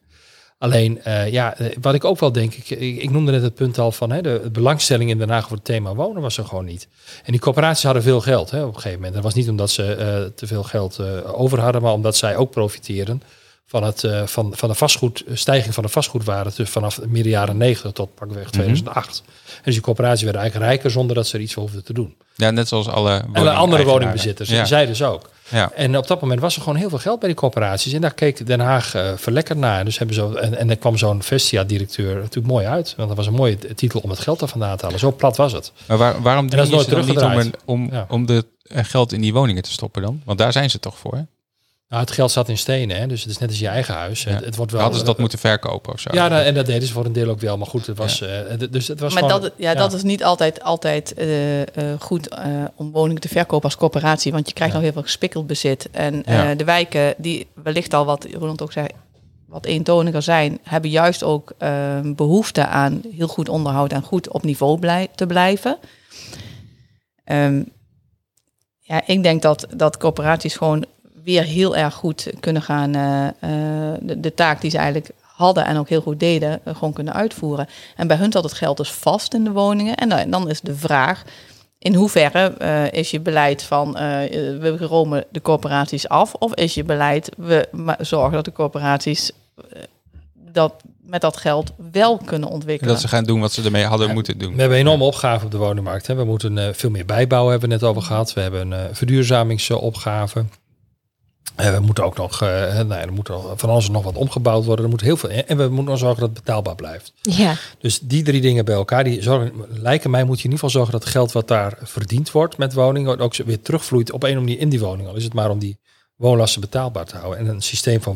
Alleen, eh, ja, eh, wat ik ook wel denk, ik, ik, noemde net het punt al van hè, de, belangstelling in Den Haag voor het thema wonen was er gewoon niet. En die corporaties hadden veel geld hè, op een gegeven moment. Dat was niet omdat ze eh, te veel geld eh, over hadden, maar omdat zij ook profiteren van, het, eh, van, van de vastgoed, stijging van de vastgoedwaarde dus vanaf midden jaren 90 tot pakweg 2008. En dus die corporaties werden eigenlijk rijker zonder dat ze er iets voor hoefden te doen. ja, net zoals alle En de andere woningbezitters, Ja. zij dus ook. Ja. En op dat moment was er gewoon heel veel geld bij die corporaties. En daar keek Den Haag eh, verlekkerd naar. En, dus hebben zo, en, en er kwam zo'n Vestia-directeur natuurlijk mooi uit. Want dat was een mooie titel om het geld er vandaan te halen. Zo plat was het. Maar waar, waarom doen ze dan niet om, een- om, Ja. om de eh, geld in die woningen te stoppen dan? Want daar zijn ze toch voor? Nou, het geld zat in stenen, hè? dus het is net als je eigen huis. Ja. Het, het wordt wel, Hadden ze dat moeten verkopen of zo? Ja, nou, en dat deden ze voor een deel ook wel. Maar goed, het was, eh, d- dus het was Maar gewoon- dat, ja, dat is niet altijd, altijd eh, eh, goed eh, om woningen te verkopen als coöperatie. Want je krijgt Ja. nog heel veel gespikkeld bezit. En Ja. eh, de wijken die wellicht al wat Ronald ook zei, wat eentoniger zijn, hebben juist ook eh, behoefte aan heel goed onderhoud en goed op niveau blij, te blijven. Ehm, ja, ik denk dat, dat corporaties gewoon weer heel erg goed kunnen gaan eh, eh, de, de taak die ze eigenlijk hadden en ook heel goed deden, eh, gewoon kunnen uitvoeren. En bij hun zat het geld dus vast in de woningen. En dan, dan is de vraag, in hoeverre eh, is je beleid van eh, we romen de corporaties af? Of is je beleid, we zorgen dat de corporaties dat met dat geld wel kunnen En ontwikkelen? dat ze gaan doen wat ze ermee hadden Ja, moeten doen. We hebben een enorme opgave op de woningmarkt. Hè. We moeten eh, veel meer bijbouwen, hebben we het net over gehad. We hebben een verduurzamingsopgave. En we moeten ook nog, eh, nou ja, er moet nog van alles nog wat omgebouwd worden. Er moet heel veel, en we moeten nog zorgen dat het betaalbaar blijft. Ja, Dus die drie dingen bij elkaar, die zorgen, lijken mij, moet je in ieder geval zorgen dat het geld wat daar verdiend wordt met woningen ook weer terugvloeit op een of andere manier in die woning. Al is het maar om die woonlasten betaalbaar te houden. En een systeem van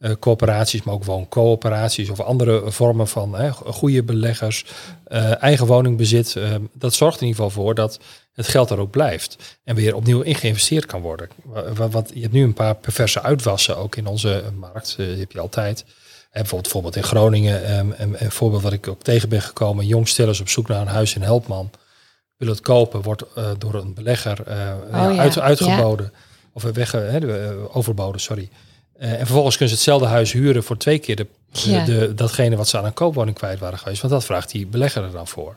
woningcoöperaties, maar ook wooncoöperaties of andere vormen van hè, goede beleggers, eh, eigen woningbezit. eh, dat zorgt in ieder geval voor dat het geld er ook blijft en weer opnieuw in geïnvesteerd kan worden. Wa- wa- Want je hebt nu een paar perverse uitwassen ook in onze markt, eh, die heb je altijd. Hè, bijvoorbeeld, bijvoorbeeld in Groningen, ehm, een, een voorbeeld wat ik ook tegen ben gekomen. Een jong stel is op zoek naar een huis in Helpman. Wil het kopen, wordt eh, door een belegger eh, ja, ja, uit, uitgeboden. Of weg, eh, eh, overboden, sorry. Eh, en vervolgens kunnen ze hetzelfde huis huren voor twee keer de, de, Ja. de- datgene wat ze aan een koopwoning kwijt waren geweest. Want dat vraagt die belegger er dan voor.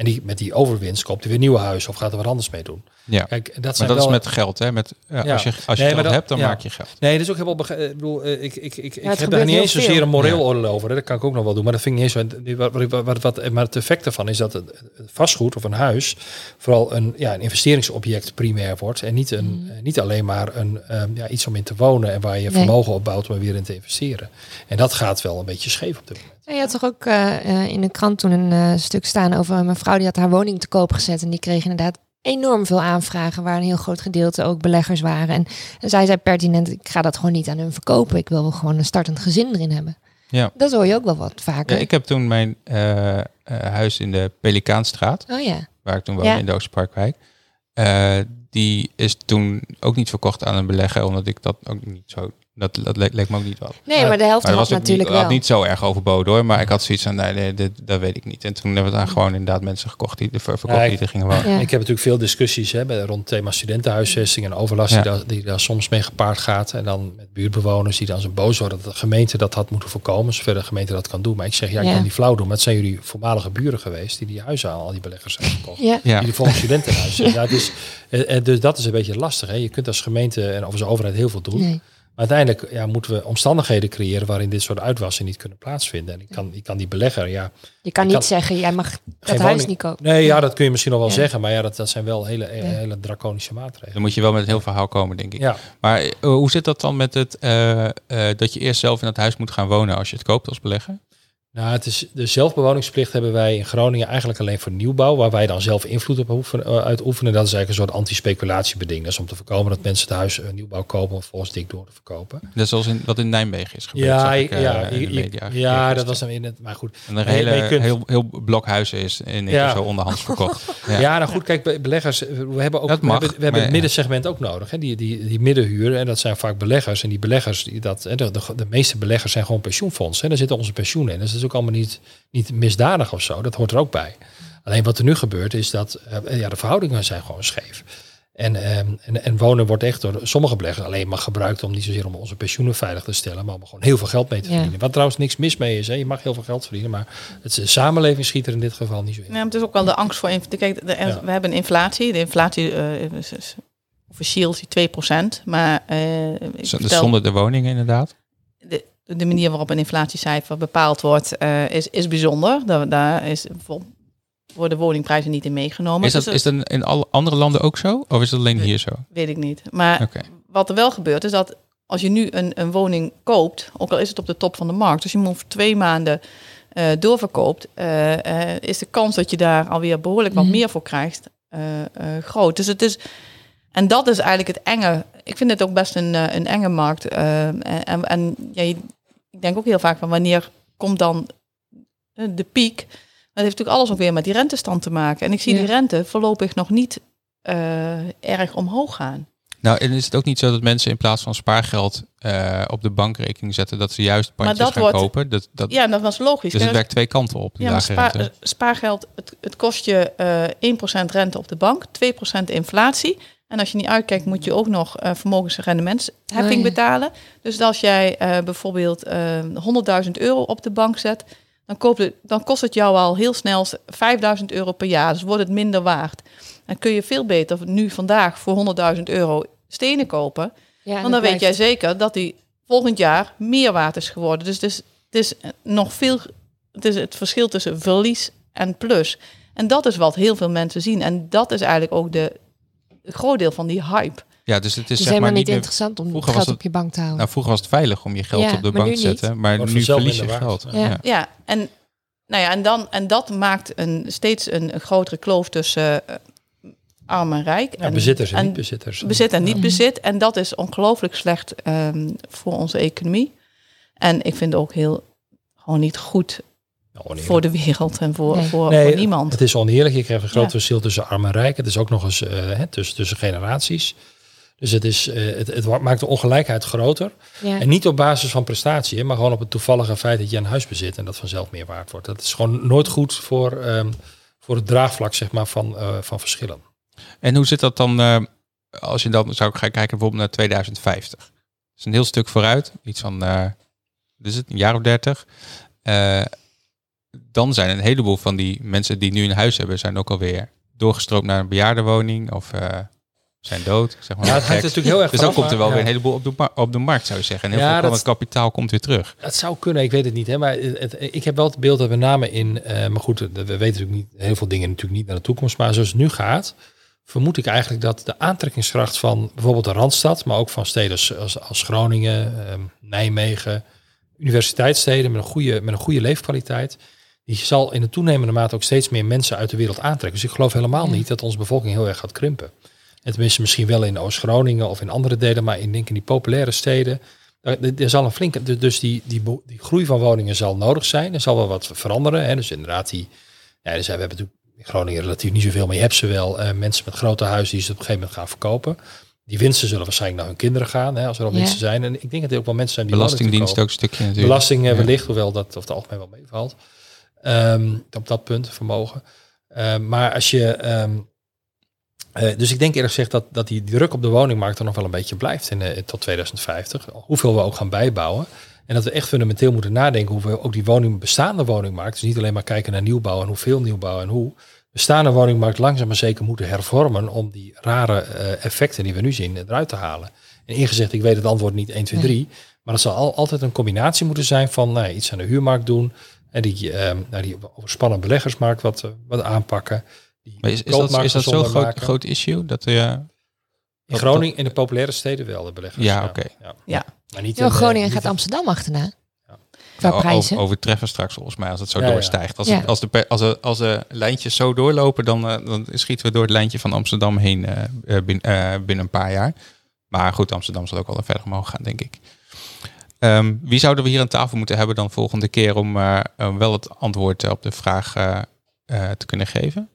En die, met die overwinst koopt hij weer nieuwe huis of gaat er wat anders mee doen. Ja. Kijk, dat Maar zijn dat wel, is met geld, hè? Met, ja, Ja. Als je, als je Nee, geld dat- hebt, dan ja. maak je geld. Nee, dat is ook helemaal. Ik bedoel, eh, ik, ik, ik, ik, ik heb daar niet eens zozeer veel. een moreel Ja. oordeel over. hè. Dat kan ik ook nog wel doen. Maar dat vind ik niet eens zo. Wat, wat, wat, wat, maar het effect daarvan is dat het vastgoed of een huis vooral een, ja, een investeringsobject primair wordt. En niet, een, eh, niet alleen maar een, ehm, ja, iets om in te wonen en waar je Nee. vermogen opbouwt om er weer in te investeren. En dat gaat wel een beetje scheef op dit moment. En je had toch ook eh, eh, in de krant toen een eh, stuk staan over een mevrouw die had haar woning te koop gezet. En die kreeg inderdaad enorm veel aanvragen, waar een heel groot gedeelte ook beleggers waren. En, en zij zei pertinent, ik ga dat gewoon niet aan hun verkopen. Ik wil gewoon een startend gezin erin hebben. Ja. Dat hoor je ook wel wat vaker. Ja, ik heb toen mijn eh, eh, huis in de Pelikaanstraat, Oh ja. waar ik toen woonde Ja. in de Oosterparkwijk. eh, die is toen ook niet verkocht aan een belegger, omdat ik dat ook niet zo Dat, dat leek, leek me ook niet wat. Nee, maar de helft Maar had was natuurlijk niet, had wel. niet zo erg overboden hoor. Maar ik had zoiets van, nee, nee dit, dat weet ik niet. En toen hebben we daar gewoon inderdaad mensen gekocht die, de ver- verkocht Ja, die er gingen wonen. Ja. Ik heb natuurlijk veel discussies hè, bij- rond het thema studentenhuisvesting en overlast Ja. die, daar, die daar soms mee gepaard gaat. En dan met buurtbewoners die dan zo boos worden dat de gemeente dat had moeten voorkomen, zover de gemeente dat kan doen. Maar ik zeg, ja, ik Ja. kan die flauw doen. Maar het zijn jullie voormalige buren geweest die die huizen aan al die beleggers hebben gekocht. Ja. Ja. Die volgens studentenhuizen. ja, dus, eh, eh, dus dat is een beetje lastig. Hè. Je kunt als gemeente en als overheid heel veel doen. Nee. Maar uiteindelijk ja, moeten we omstandigheden creëren waarin dit soort uitwassen niet kunnen plaatsvinden. En ik kan, ik kan die belegger, ja, Je kan niet kan- zeggen, jij mag dat huis woning. niet kopen. Nee, ja, dat kun je misschien nog wel Ja. zeggen. Maar ja, dat, dat zijn wel hele, hele draconische maatregelen. Dan moet je wel met een heel verhaal komen, denk ik. Ja, Maar eh, hoe zit dat dan met het eh, eh, dat je eerst zelf in het huis moet gaan wonen als je het koopt als belegger? Nou, het is, de zelfbewoningsplicht hebben wij in Groningen eigenlijk alleen voor nieuwbouw, waar wij dan zelf invloed op hoeven, eh, uitoefenen. Dat is eigenlijk een soort anti-speculatiebeding. Dat is om te voorkomen dat mensen het huis eh, nieuwbouw kopen om volgens dik door te verkopen. Net zoals in, wat in Nijmegen is gebeurd. Ja, ik, eh, ja, in de media. ja, dat was dan in het. Maar goed. En een Nee, hele, kunt- heel, heel blok huizen is in Ja. zo onderhands verkocht. Ja. Ja. nou goed, kijk, beleggers, eh, we hebben ook Dat we hebben, we hebben maar- het middensegment ook nodig. Hè? Die, die, die middenhuur, en dat zijn vaak beleggers. En die beleggers, die dat, de, de, de meeste beleggers zijn gewoon pensioenfondsen. Hè? Daar zitten onze pensioenen in. Dus is ook allemaal niet, niet misdadig of zo. Dat hoort er ook bij. Alleen wat er nu gebeurt is dat eh, ja, de verhoudingen zijn gewoon scheef. En, ehm, en, en wonen wordt echt door sommige beleggers alleen maar gebruikt om niet zozeer om onze pensioenen veilig te stellen, maar om gewoon heel veel geld mee te Ja. verdienen. Wat trouwens niks mis mee is. Hè? Je mag heel veel geld verdienen, maar het, de samenleving schiet er in dit geval niet zo in. Maar het is ook wel de angst voor. Kijk, de, Ja. we hebben inflatie. De inflatie eh, is, is officieel is die 2%. Maar eh, dus vertel- zonder de woningen inderdaad. De, manier waarop een inflatiecijfer bepaald wordt, eh, is, is bijzonder. Daar, daar is bijvoorbeeld worden woningprijzen niet in meegenomen. Is dat, Dus is dat in alle andere landen ook zo? Of is dat alleen hier zo? weet ik niet. Maar wat er wel gebeurt, is dat als je nu een, een woning koopt, ook al is het op de top van de markt, dus je hem over twee maanden eh, doorverkoopt, eh, eh, is de kans dat je daar alweer behoorlijk wat Mhm. meer voor krijgt eh, eh, groot. Dus het is. En dat is eigenlijk het enge. Ik vind het ook best een, eh, een enge markt. eh, en en, en ja, je- ik denk ook heel vaak van wanneer komt dan eh, de piek. Dat heeft natuurlijk alles ook weer met die rentestand te maken. En ik zie Ja. die rente voorlopig nog niet eh, erg omhoog gaan. Nou, en is het ook niet zo dat mensen in plaats van spaargeld eh, op de bankrekening zetten, dat ze juist pandjes dat gaan wordt- kopen? Dat, dat, Ja, dat was logisch. dus het werkt twee kanten op, die Ja, maar rente. spaargeld, het, het kost je eh 1% rente op de bank, 2% inflatie. En als je niet uitkijkt, moet je ook nog eh vermogensrendementsheffing Oh, ja. betalen. Dus als jij eh, bijvoorbeeld eh 100.000 euro op de bank zet, dan, het, dan kost het jou al heel snel 5.000 euro per jaar. Dus wordt het minder waard. Dan kun je veel beter nu vandaag voor 100.000 euro stenen kopen. Ja, Want dan weet jij zeker dat die volgend jaar meer waard is geworden. Dus het is, het is nog veel. Het is het verschil tussen verlies en plus. En dat is wat heel veel mensen zien. En dat is eigenlijk ook de groot deel van die hype. Ja, dus het is Het is zeg helemaal maar niet meer... interessant om vroeger geld was op je bank te houden. Nou, vroeger was het veilig om je geld Ja, op de bank te niet. zetten, maar Wordt nu verlies je geld. Ja. Ja. Ja, en, nou ja, en, dan, en dat maakt een, steeds een, een grotere kloof tussen eh, arm en rijk. Ja, en, bezitters en, en niet-bezitters. bezit en niet Ja. bezit. En dat is ongelooflijk slecht ehm, voor onze economie. En ik vind ook heel gewoon niet goed oneerlijk. voor de wereld en voor, Nee. voor, Nee, voor niemand. Het is oneerlijk. Je krijgt een groot Ja. verschil tussen arm en rijk. Het is ook nog eens eh, hè, tussen, tussen generaties. Dus het, is, eh, het, het maakt de ongelijkheid groter. Ja. En niet op basis van prestatie, hè, maar gewoon op het toevallige feit dat je een huis bezit en dat vanzelf meer waard wordt. Dat is gewoon nooit goed voor, ehm, voor het draagvlak zeg maar, van, eh, van verschillen. En hoe zit dat dan, eh, als je dan zou gaan kijken bijvoorbeeld naar 2050? Dat is een heel stuk vooruit, iets van, eh is het, een jaar of dertig. Dan zijn een heleboel van die mensen die nu een huis hebben, zijn ook alweer doorgestroomd naar een bejaardenwoning of eh, zijn dood. Zeg maar Ja, het hangt natuurlijk heel erg dus dan komt er wel ja. weer een heleboel op de, op de markt, zou je zeggen. En heel Ja, veel van dat- het kapitaal komt weer terug. Het zou kunnen, ik weet het niet. Hè, maar het, het- ik heb wel het beeld dat met name in, eh, maar goed, we weten natuurlijk niet, heel veel dingen natuurlijk niet naar de toekomst. Maar zoals het nu gaat, vermoed ik eigenlijk dat de aantrekkingskracht van bijvoorbeeld de Randstad, maar ook van steden als, als, als Groningen, ehm, Nijmegen, universiteitssteden met een, goede, met een goede leefkwaliteit, die zal in de toenemende mate ook steeds meer mensen uit de wereld aantrekken. Dus ik geloof helemaal niet dat onze bevolking heel erg gaat krimpen. En tenminste misschien wel in Oost-Groningen of in andere delen, maar in, denk ik in die populaire steden, er, zal een flinke, dus- die, die, die groei van woningen zal nodig zijn. Er zal wel wat veranderen. Hè. Dus inderdaad, die, ja, dus we hebben natuurlijk in Groningen relatief niet zoveel, maar je hebt ze wel. eh, mensen met grote huizen die ze op een gegeven moment gaan verkopen. Die winsten zullen waarschijnlijk naar hun kinderen gaan, hè, als er al Ja. winsten zijn. En ik denk dat er ook wel mensen zijn die Belastingdienst ook een stukje natuurlijk. Belasting Ja. wellicht, hoewel dat over het algemeen wel meevalt. Ehm, op dat punt, vermogen. Ehm, maar als je... ehm, eh, dus ik denk eerlijk gezegd dat, dat die druk op de woningmarkt er nog wel een beetje blijft in, eh, tot 2050. Hoeveel we ook gaan bijbouwen. En dat we echt fundamenteel moeten nadenken hoe we ook die woning, bestaande woningmarkt, dus niet alleen maar kijken naar nieuwbouw en hoeveel nieuwbouw en hoe, bestaande woningmarkt langzaam maar zeker moeten hervormen om die rare eh, effecten die we nu zien eruit te halen. En ingezegd, ik weet het antwoord niet 1, 2, 3, maar het zal al, altijd een combinatie moeten zijn van nou, iets aan de huurmarkt doen en die, eh, nou, die overspannen beleggersmarkt wat, eh, wat aanpakken. Die Maar is, is, dat, is dat zo'n groot, groot issue? Dat, uh, In Groningen, in de populaire steden wel, de beleggers. Ja, oké. Ja. Ja. Maar niet in, eh, Groningen niet gaat in- Amsterdam achterna. Ja. Qua o- prijzen. over- overtreffen straks volgens mij als het zo Ja, doorstijgt. Als, Ja. het, als, de, als, de, als de lijntjes zo doorlopen, dan, eh, dan schieten we door het lijntje van Amsterdam heen eh, eh, bin- eh, binnen een paar jaar. Maar goed, Amsterdam zal ook wel verder omhoog gaan, denk ik. Ehm, wie zouden we hier aan tafel moeten hebben dan volgende keer om eh, wel het antwoord op de vraag eh, eh, te kunnen geven?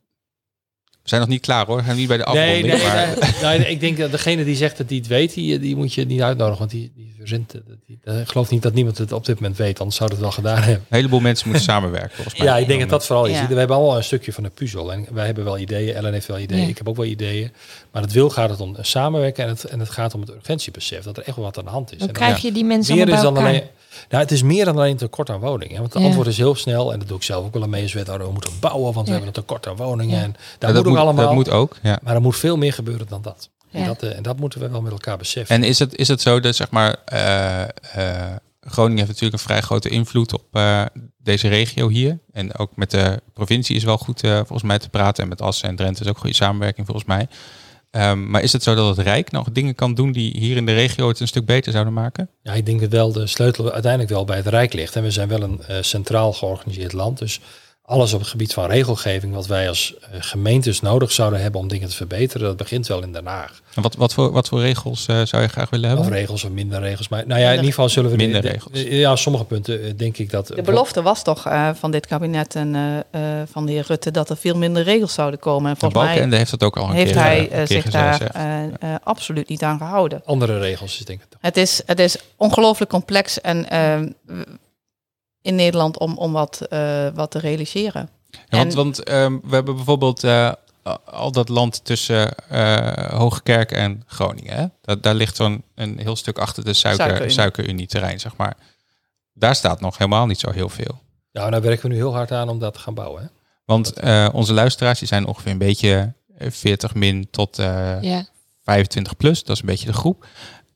We zijn nog niet klaar hoor, we zijn niet bij de afronding. nee, maar, nee, nee, ik denk dat degene die zegt dat hij het weet, die, die moet je niet uitnodigen. Want die, die verzint, het. die, ik geloof niet dat niemand het op dit moment weet, anders zou het wel gedaan hebben. Een heleboel mensen moeten samenwerken volgens mij. Ja, ik denk dat dat vooral is. Ja. We hebben allemaal een stukje van de puzzel. En wij hebben wel ideeën, Ellen heeft wel ideeën, Ja. ik heb ook wel ideeën. Maar het wil gaat het om samenwerken en het, en het gaat om het urgentiebesef. Dat er echt wel wat aan de hand is. Hoe En krijg je die mensen meer is dan alleen. Nou, het is meer dan alleen een tekort aan woningen. Want het Ja. antwoord is heel snel, en dat doe ik zelf ook wel aan mee als wethouder. We moeten bouwen, want we hebben een tekort aan woningen. En Ja, daar dat, moet ook allemaal. dat moet ook. Ja. Maar er moet veel meer gebeuren dan dat. En, dat eh, en dat moeten we wel met elkaar beseffen. En is het, is het zo dat zeg maar, eh, eh, Groningen heeft natuurlijk een vrij grote invloed op eh, deze regio hier. En ook met de provincie is wel goed eh, volgens mij te praten. En met Assen en Drenthe is ook goede samenwerking volgens mij. Ehm, maar is het zo dat het Rijk nog dingen kan doen die hier in de regio het een stuk beter zouden maken? Ja, ik denk dat wel de sleutel uiteindelijk wel bij het Rijk ligt. En we zijn wel een eh, centraal georganiseerd land. Dus alles op het gebied van regelgeving, wat wij als eh, gemeentes nodig zouden hebben om dingen te verbeteren, dat begint wel in Den Haag. En wat, wat, voor, wat voor regels eh, zou je graag willen Of hebben? regels of minder regels. Maar nou ja, in ieder geval zullen we de- Minder de- regels. de- ja, sommige punten eh, denk ik dat. De belofte was toch eh, van dit kabinet en eh, eh, van de heer Rutte dat er veel minder regels zouden komen. En En volgens mij heeft dat ook al een heeft keer, hij een zich gezegd. daar eh, eh, absoluut niet aan gehouden. Andere regels is denk ik. Het is, het is ongelooflijk complex en in Nederland om, om wat, eh, wat te realiseren. Ja, want En- want ehm, we hebben bijvoorbeeld eh, al dat land tussen eh Hoogkerk en Groningen. Hè? Dat, daar ligt zo'n een heel stuk achter de suiker, Suikerunie. suikerunie terrein, zeg maar. Daar staat nog helemaal niet zo heel veel. Nou, daar werken we nu heel hard aan om dat te gaan bouwen. Hè? Want eh, onze luisteraars die zijn ongeveer een beetje eh, 40 min tot eh, Ja, 25 plus. Dat is een beetje de groep.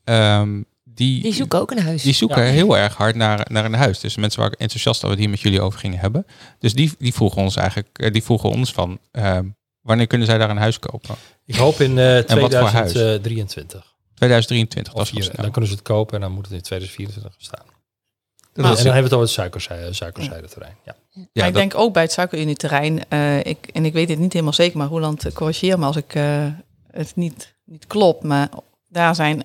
Ehm, die, die zoeken ook een huis. Die zoeken Ja. heel erg hard naar, naar een huis. Dus mensen waren enthousiast dat we het hier met jullie over gingen hebben. Dus die, die vroegen ons eigenlijk, eh, die vroegen ons van ehm, wanneer kunnen zij daar een huis kopen? Ik hoop in eh wat voor huis? 2023. 2023, dat is wel hier, snel. dan kunnen ze het kopen en dan moet het in 2024 staan. Dat en dan hebben we het over het suikerzijde, suikerzijdeterrein. Ja. ja, maar ik dat- denk ook bij het suikerunie-terrein, eh, ik, en ik weet het niet helemaal zeker, maar Roland, eh, corrigeer me als ik eh, het niet, niet klopt. Maar daar zijn,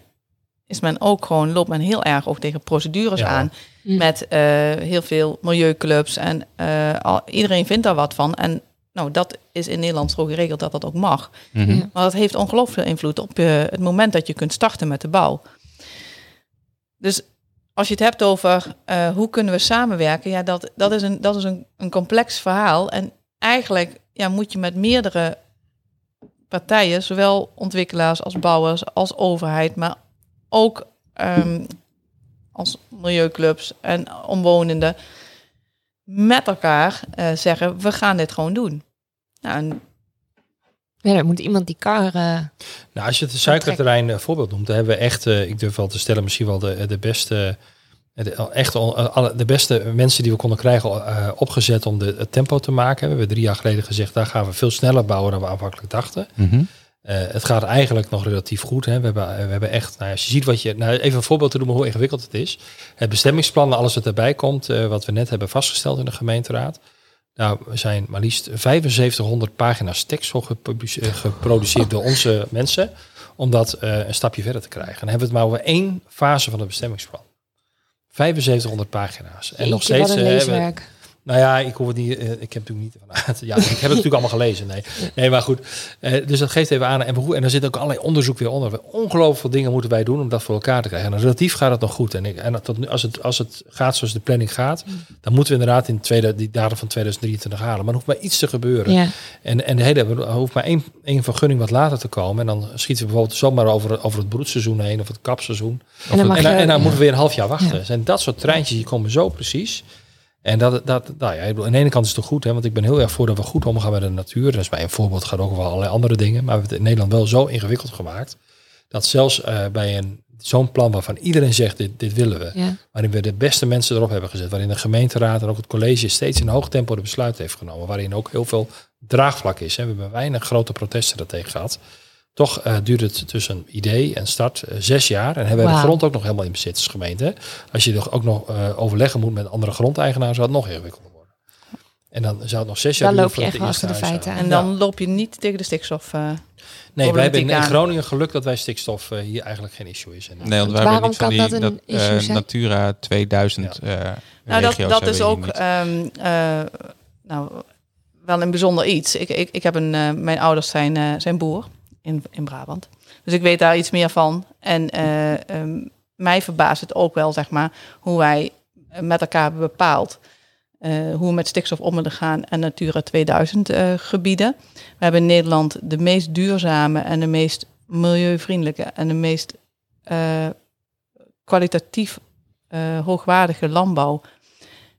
is men ook gewoon, loopt men heel erg ook tegen procedures Ja. aan. Hm. Met eh, heel veel milieuclubs en eh, al, iedereen vindt daar wat van. En nou, dat is in Nederland zo geregeld dat dat ook mag. Mhm. Ja. Maar dat heeft ongelooflijk veel invloed op eh, het moment dat je kunt starten met de bouw. Dus als je het hebt over eh, hoe kunnen we samenwerken, ja, dat, dat is, een, dat is een, een complex verhaal. En eigenlijk ja, moet je met meerdere partijen, zowel ontwikkelaars als bouwers, als overheid, maar ook ehm, als milieuclubs en omwonenden, met elkaar eh, zeggen, we gaan dit gewoon doen. Nou, en Ja, dan moet iemand die kar... eh, Nou, als je het suikerterrein eh, voorbeeld noemt, dan hebben we echt, eh, ik durf wel te stellen, misschien wel de, de beste, de, echt al- alle, de beste mensen die we konden krijgen eh, opgezet om de, het tempo te maken. We hebben drie jaar geleden gezegd, daar gaan we veel sneller bouwen dan we aanvankelijk dachten. Mhm. Het gaat eigenlijk nog relatief goed. Hè. We, hebben, we hebben echt, nou, als je ziet wat je, nou, even een voorbeeld te noemen hoe ingewikkeld het is. Het bestemmingsplan, alles wat erbij komt, eh, wat we net hebben vastgesteld in de gemeenteraad. Nou, we zijn maar liefst 7500 pagina's tekst eh, geproduceerd door onze mensen. Om dat eh, een stapje verder te krijgen. En dan hebben we het maar over één fase van het bestemmingsplan. 7500 pagina's. En nog steeds. eh, hebben-. Nou ja, ik hoef het niet. eh, ik heb natuurlijk niet. Ja, ik heb het natuurlijk allemaal gelezen. Nee, nee maar goed. Eh, dus dat geeft even aan. En, en er zit ook allerlei onderzoek weer onder. Ongelooflijk veel dingen moeten wij doen om dat voor elkaar te krijgen. En relatief gaat het nog goed. En, ik, en tot nu, als, het, als het gaat zoals de planning gaat, dan moeten we inderdaad in tweede, die datum van 2023 halen. Maar er hoeft maar iets te gebeuren. Ja. En, en de hele, er hoeft maar één, één vergunning wat later te komen. En dan schieten we bijvoorbeeld zomaar over, over het broedseizoen heen of het kapseizoen. En dan En, dan- je- en dan ja. moeten we weer een half jaar wachten. Ja. Zijn dat soort treintjes die komen zo precies. En dat, dat, nou ja, ik bedoel, aan de ene kant is het toch goed, hè, want ik ben heel erg voor dat we goed omgaan met de natuur. Dat is bij een voorbeeld, gaat ook over allerlei andere dingen. Maar we hebben het in Nederland wel zo ingewikkeld gemaakt. Dat zelfs eh, bij een, zo'n plan waarvan iedereen zegt, dit, dit willen we. Ja. Waarin we de beste mensen erop hebben gezet. Waarin de gemeenteraad en ook het college steeds in hoog tempo de besluit heeft genomen. Waarin ook heel veel draagvlak is. Hè. We hebben weinig grote protesten daartegen gehad. Toch eh, duurt het tussen idee en start eh, zes jaar. En hebben we de grond ook nog helemaal in bezit als gemeente. hè. Als je er ook nog eh, overleggen moet met andere grondeigenaren, zou het nog ingewikkelder worden. En dan zou het nog zes jaar Dan duren loop je echt achter de feiten. En dan loop je niet tegen de stikstof. eh, Nee, wij hebben in. Groningen geluk dat wij stikstof hier eigenlijk geen issue is. En, Nee, want wij Waarom hebben niet van kan die dat een nat- issue eh, zijn? Natura 2000 eh Nou, dat, dat is ook ehm, eh, nou, wel een bijzonder iets. Ik, ik, ik heb een, eh, mijn ouders zijn, eh, zijn boer in, in Brabant. Dus ik weet daar iets meer van. En eh, ehm, mij verbaast het ook wel, zeg maar, hoe wij met elkaar hebben bepaald eh, hoe we met stikstof om moeten gaan en Natura 2000 eh, gebieden. We hebben in Nederland de meest duurzame en de meest milieuvriendelijke en de meest kwalitatief hoogwaardige landbouw.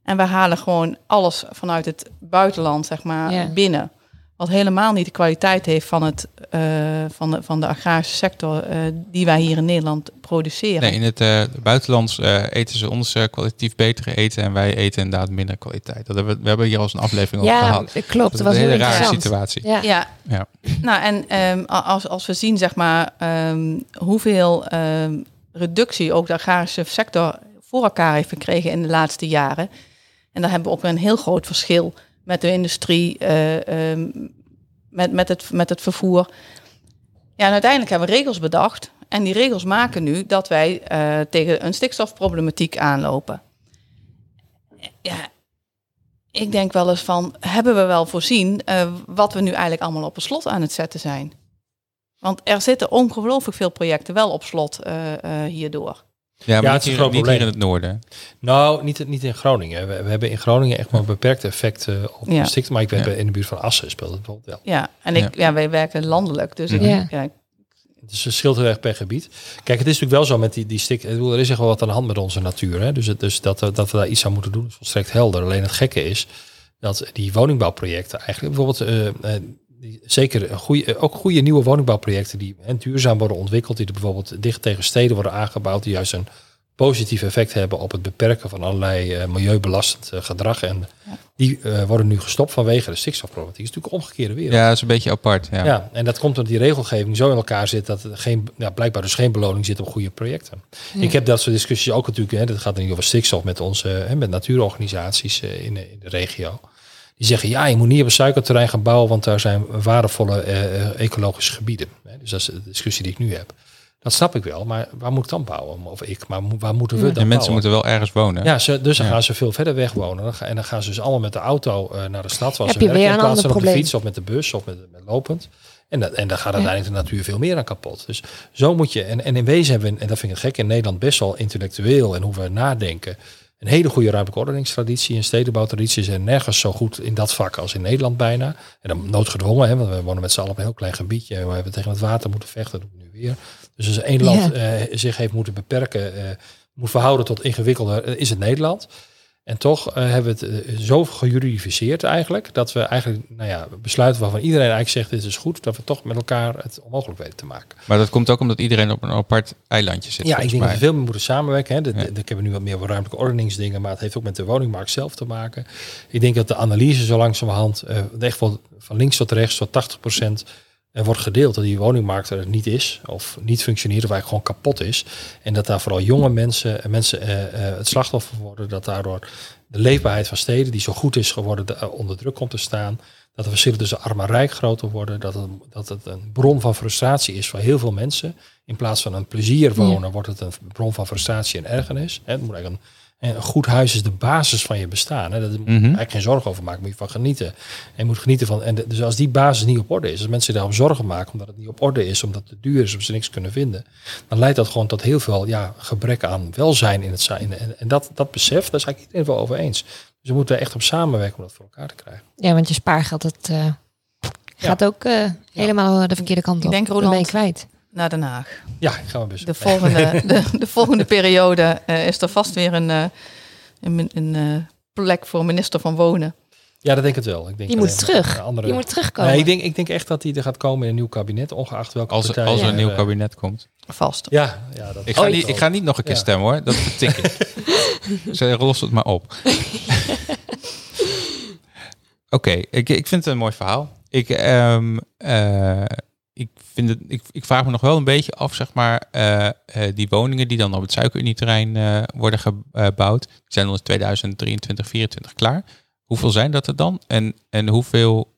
En we halen gewoon alles vanuit het buitenland, zeg maar, Ja. binnen. Wat helemaal niet de kwaliteit heeft van, het, eh, van, de, van de agrarische sector eh, die wij hier in Nederland produceren. Nee, in het eh, buitenland eh, eten ze ons kwalitatief betere eten en wij eten inderdaad minder kwaliteit. Dat hebben we, we hebben hier al eens een aflevering over Ja, gehad. dat klopt. Dat was een hele rare situatie. Ja. Ja, Ja. nou en ehm, als, als we zien, zeg maar, ehm, hoeveel ehm, reductie ook de agrarische sector voor elkaar heeft gekregen in de laatste jaren. En daar hebben we ook een heel groot verschil met de industrie, eh, ehm, met, met, het, met het vervoer. Ja, uiteindelijk hebben we regels bedacht. En die regels maken nu dat wij eh, tegen een stikstofproblematiek aanlopen. Ja, ik denk wel eens van, hebben we wel voorzien eh, wat we nu eigenlijk allemaal op een slot aan het zetten zijn? Want er zitten ongelooflijk veel projecten wel op slot hierdoor. Ja, maar het niet, is hier, een groot niet hier in probleem. het noorden. Nou, niet, niet in Groningen. We, we hebben in Groningen echt maar een beperkt effect eh, op Ja. de stikte. Maar ik Ja. bij- in de buurt van Assen speelt het bijvoorbeeld wel. Ja, en ik, ja. wij werken landelijk, dus ik, Ja. Dus het scheelt heel erg per gebied. Kijk, het is natuurlijk wel zo met die, die stik. Er is echt wel wat aan de hand met onze natuur. Hè? Dus, het, dus dat, we- dat we daar iets aan moeten doen is volstrekt helder. Alleen het gekke is dat die woningbouwprojecten eigenlijk bijvoorbeeld... eh, eh, zeker goede, ook goede nieuwe woningbouwprojecten die hè, duurzaam worden ontwikkeld. Die er bijvoorbeeld dicht tegen steden worden aangebouwd. Die juist een positief effect hebben op het beperken van allerlei eh, milieubelastend eh, gedrag. En Ja. die eh, worden nu gestopt vanwege de stikstofproblematiek. Het is natuurlijk een omgekeerde wereld. Ja, dat is een beetje apart. Ja. Ja. en dat komt omdat die regelgeving zo in elkaar zit dat er geen, ja, blijkbaar dus geen beloning zit op goede projecten. Ik heb dat soort discussies ook natuurlijk, hè, dat gaat niet over stikstof met onze, hè, met natuurorganisaties in de regio. Die zeggen, ja, je moet niet op een suikerterrein gaan bouwen, want daar zijn waardevolle eh, eh, ecologische gebieden. Hè, dus dat is de discussie die ik nu heb. Dat snap ik wel, maar waar moet ik dan bouwen? Of ik, maar waar moeten we dan En mensen bouwen? moeten wel ergens wonen. Ja, ze, dus dan Ja. gaan ze veel verder weg wonen. En dan gaan ze dus allemaal met de auto eh, naar de stad. Waar Heb ze je werken, weer een ander op de fiets of met de bus of met, met lopend. En, dat, en dan gaat uiteindelijk de natuur veel meer aan kapot. Dus zo moet je. En, en in wezen hebben we, en dat vind ik het gek, in Nederland best wel intellectueel en hoe we nadenken. Een hele goede ruimtelijke ordeningstraditie en stedenbouwtraditie zijn nergens zo goed in dat vak als in Nederland bijna. En dan noodgedwongen, hè, want we wonen met z'n allen op een heel klein gebiedje. en We hebben tegen het water moeten vechten, dat doen we nu weer. Dus als één land eh, zich heeft moeten beperken, eh, moet verhouden tot ingewikkelder, eh, is het Nederland. En toch eh, hebben we het eh, zo gejuridificeerd eigenlijk, dat we eigenlijk nou ja, besluiten waarvan iedereen eigenlijk zegt dit is goed, dat we toch met elkaar het onmogelijk weten te maken. Maar dat komt ook omdat iedereen op een apart eilandje zit. Ja, ik denk dat we veel meer moeten samenwerken. Hè. De, Ja. de- ik heb nu wat meer ruimtelijke ordeningsdingen, maar het heeft ook met de woningmarkt zelf te maken. Ik denk dat de analyse zo langzamerhand eh, echt wel van links tot rechts tot 80 procent wordt gedeeld dat die woningmarkt er niet is of niet functioneert of eigenlijk gewoon kapot is. En dat daar vooral jonge mensen, en mensen eh, eh, het slachtoffer worden, dat daardoor de leefbaarheid van steden die zo goed is geworden de- eh, onder druk komt te staan. Dat de verschillen tussen arm en rijk groter worden. Dat het, dat het een bron van frustratie is voor heel veel mensen. In plaats van een plezier wonen, wordt het een bron van frustratie en ergernis. Hè, Het moet eigenlijk En een goed huis is de basis van je bestaan. Hè. Daar moet je Mhm. eigenlijk geen zorgen over maken, moet je van genieten. En je moet genieten van. En de- dus als die basis niet op orde is, als mensen daarom zorgen maken omdat het niet op orde is, omdat het te duur is, of ze niks kunnen vinden, dan leidt dat gewoon tot heel veel ja, gebrek aan welzijn in het zijn. En, en dat, dat besef, daar is eigenlijk iedereen wel over eens. Dus we moeten echt op samenwerken om dat voor elkaar te krijgen. Ja, want je spaargeld, dat eh, gaat ook eh, helemaal de verkeerde kant Ik op. denk, Dan ben je Roland, kwijt. Naar Den Haag. Ja, ik ga best De volgende, de, de volgende periode eh, is er vast weer een, eh, een, een eh, plek voor minister van Wonen. Ja, dat denk ik het wel. Ik denk Je dat moet er terug. Andere... Je moet terugkomen. Nee, ik denk, ik denk echt dat hij er gaat komen in een nieuw kabinet, ongeacht welke Als, partij. als er een nieuw kabinet komt. Vast. Ja, ja dat Ik ga, niet, wel. ik ga niet nog een keer Ja. stemmen hoor. Dat betik ik. Ze lost het maar op. Oké, ik, ik vind het een mooi verhaal. Ik, ehm, eh, ik, vind het, ik, ik vraag me nog wel een beetje af, zeg maar, eh, eh, die woningen die dan op het suikerunieterrein eh worden gebouwd, die zijn dan in 2023, 2024 klaar. Hoeveel zijn dat er dan? En, en hoeveel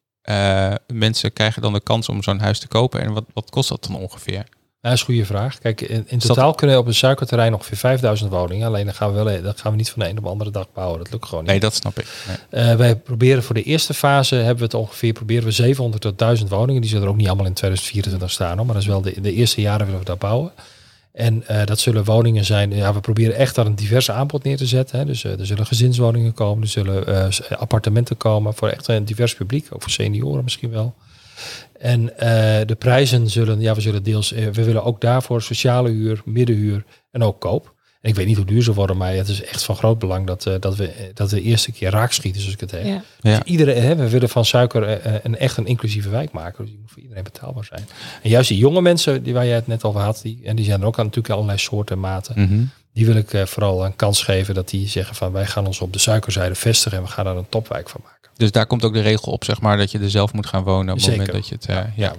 mensen krijgen dan de kans om zo'n huis te kopen? En wat, wat kost dat dan ongeveer? Dat is een goede vraag. Kijk, in, in dat- totaal kunnen op een suikerterrein ongeveer 5000 woningen. Alleen dan gaan we, wel, dat gaan we niet van de een op de andere dag bouwen. Dat lukt gewoon niet. Nee, dat snap ik. Nee. Eh, wij proberen voor de eerste fase hebben we het ongeveer proberen we 700 tot 1000 woningen. Die zullen er ook niet allemaal in 2024 staan, hoor, maar dat is wel de, de eerste jaren willen we dat bouwen. En eh, dat zullen woningen zijn. Ja, we proberen echt daar een divers aanbod neer te zetten. Hè. Dus eh, er zullen gezinswoningen komen, er zullen appartementen komen voor echt een divers publiek, ook voor senioren misschien wel. En eh, de prijzen zullen, ja, we zullen deels, eh, we willen ook daarvoor sociale huur, middenhuur en ook koop. En ik weet niet hoe duur ze worden, maar het is echt van groot belang dat, eh, dat, we, dat we de eerste keer raak schieten, zoals ik het heb. Ja. Ja. Iedereen, hè, we willen van suiker een echt een inclusieve wijk maken. Dus die moet voor iedereen betaalbaar zijn. En juist die jonge mensen, die waar jij het net over had, die, en die zijn er ook aan natuurlijk allerlei soorten en maten. Mhm. Die wil ik eh, vooral een kans geven dat die zeggen van wij gaan ons op de suikerzijde vestigen en we gaan daar een topwijk van maken. Dus daar komt ook de regel op, zeg maar, dat je er zelf moet gaan wonen op het Zeker. moment dat je het. eh, ja.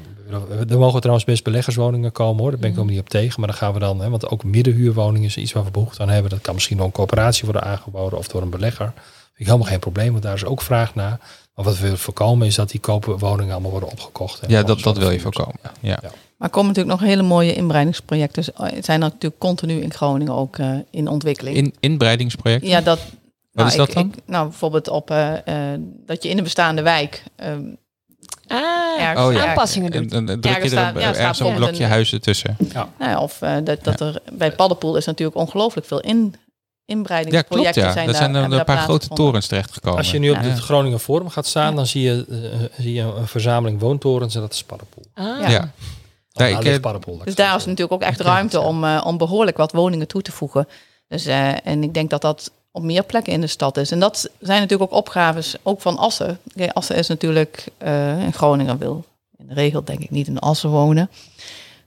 Er mogen trouwens best beleggerswoningen komen hoor. Daar ben ik Mhm. ook niet op tegen. Maar dan gaan we dan, hè, want ook middenhuurwoningen is iets waar we behoefte aan hebben. Dat kan misschien door een coöperatie worden aangeboden of door een belegger. Vind ik helemaal geen probleem, want daar is ook vraag naar. Maar wat we willen voorkomen is dat die koopwoningen allemaal worden opgekocht. Ja, dat, dat wil je voorkomen. Ja. Maar er komen natuurlijk nog hele mooie inbreidingsprojecten. Dus, Het zijn er natuurlijk continu in Groningen ook eh, in ontwikkeling. In, inbreidingsproject. Ja, dat. Wat is ik- dat dan? ik- nou, bijvoorbeeld op eh, eh, dat je in de bestaande wijk ehm, Ah, ergens, Oh, ja. aanpassingen doen. En dan druk je er staat- ja, ergens staat een blokje een- huizen tussen. nou ja, of eh, dat, dat er bij Paddenpoel is natuurlijk ongelooflijk veel in, Ja, klopt. inbreidingsprojecten Ja. zijn Er daar, zijn er hebben een paar grote torens terechtgekomen. Als je nu op Ja. het Groningen Forum gaat staan, Ja. dan zie je, zie je een verzameling woontorens en dat is Paddenpoel. Ah. Ja. Ja. Ja, ik, ligt Paddenpoel. laat ik Dus daar is natuurlijk ook echt ruimte ja. om, eh, om behoorlijk wat woningen toe te voegen. Dus, eh, en ik denk dat dat op meer plekken in de stad is. En dat zijn natuurlijk ook opgaves, ook van Assen. Kijk, Assen is natuurlijk, eh in Groningen wil in de regel denk ik niet in Assen wonen.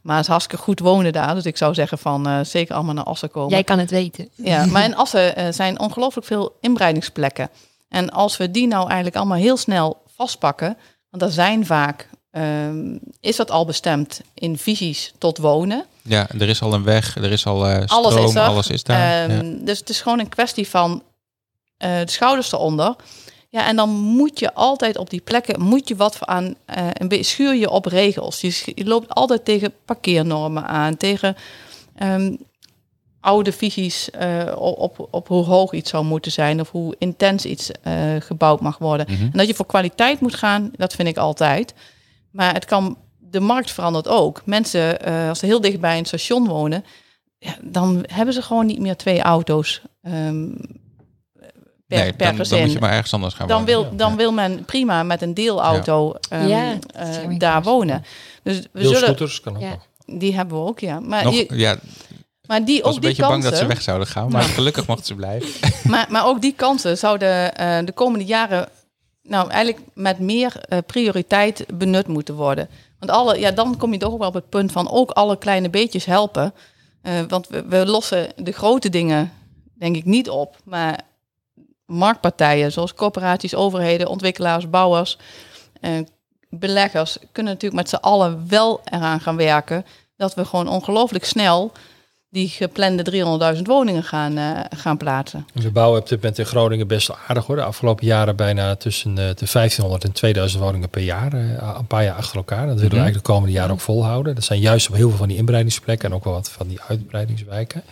Maar het is hartstikke goed wonen daar. Dus ik zou zeggen van eh, zeker allemaal naar Assen komen. Jij kan het weten. Ja, maar in Assen eh, zijn ongelooflijk veel inbreidingsplekken. En als we die nou eigenlijk allemaal heel snel vastpakken, want er zijn vaak, ehm, is dat al bestemd in visies tot wonen. Ja, er is al een weg, er is al eh, stroom, Alles is er. alles is daar. Ehm, ja. Dus het is gewoon een kwestie van eh, de schouders eronder. Ja, en dan moet je altijd op die plekken, moet je wat aan, eh een beetje schuur je op regels. Je, loopt altijd tegen parkeernormen aan, tegen ehm, oude visies op, op, hoe hoog iets zou moeten zijn of hoe intens iets gebouwd mag worden. Mhm. En dat je voor kwaliteit moet gaan, dat vind ik altijd. Maar het kan, de markt verandert ook. Mensen, eh, als ze heel dicht bij een station wonen, ja, dan hebben ze gewoon niet meer twee auto's ehm, per, nee, per dan, gezin. dan moet je maar ergens anders gaan dan wonen. wil, dan Ja. wil men prima met een deelauto ehm, Ja, eh, daar wonen. Dus we zullen, Deelscooters kan ook Ja. nog. die hebben we ook, ja. Maar, Nog, je- ja, ik maar die, was ook een die beetje bang dat ze weg zouden gaan, maar Nou. gelukkig mochten ze blijven. Maar, maar ook die kansen zouden eh, de komende jaren nou eigenlijk met meer eh, prioriteit benut moeten worden. Want alle, ja, dan kom je toch ook wel op het punt van ook alle kleine beetjes helpen. Eh, want we, we lossen de grote dingen denk ik niet op. Maar marktpartijen zoals corporaties, overheden, ontwikkelaars, bouwers, eh, beleggers kunnen natuurlijk met z'n allen wel eraan gaan werken dat we gewoon ongelooflijk snel die geplande 300.000 woningen gaan, eh, gaan plaatsen. We bouwen op dit moment in Groningen best wel aardig hoor. De afgelopen jaren bijna tussen eh, de 1500 en 2000 woningen per jaar. eh, een paar jaar achter elkaar. Dat willen we Mhm. eigenlijk de komende jaren ook volhouden. Dat zijn juist op heel veel van die inbreidingsplekken en ook wel wat van die uitbreidingswijken.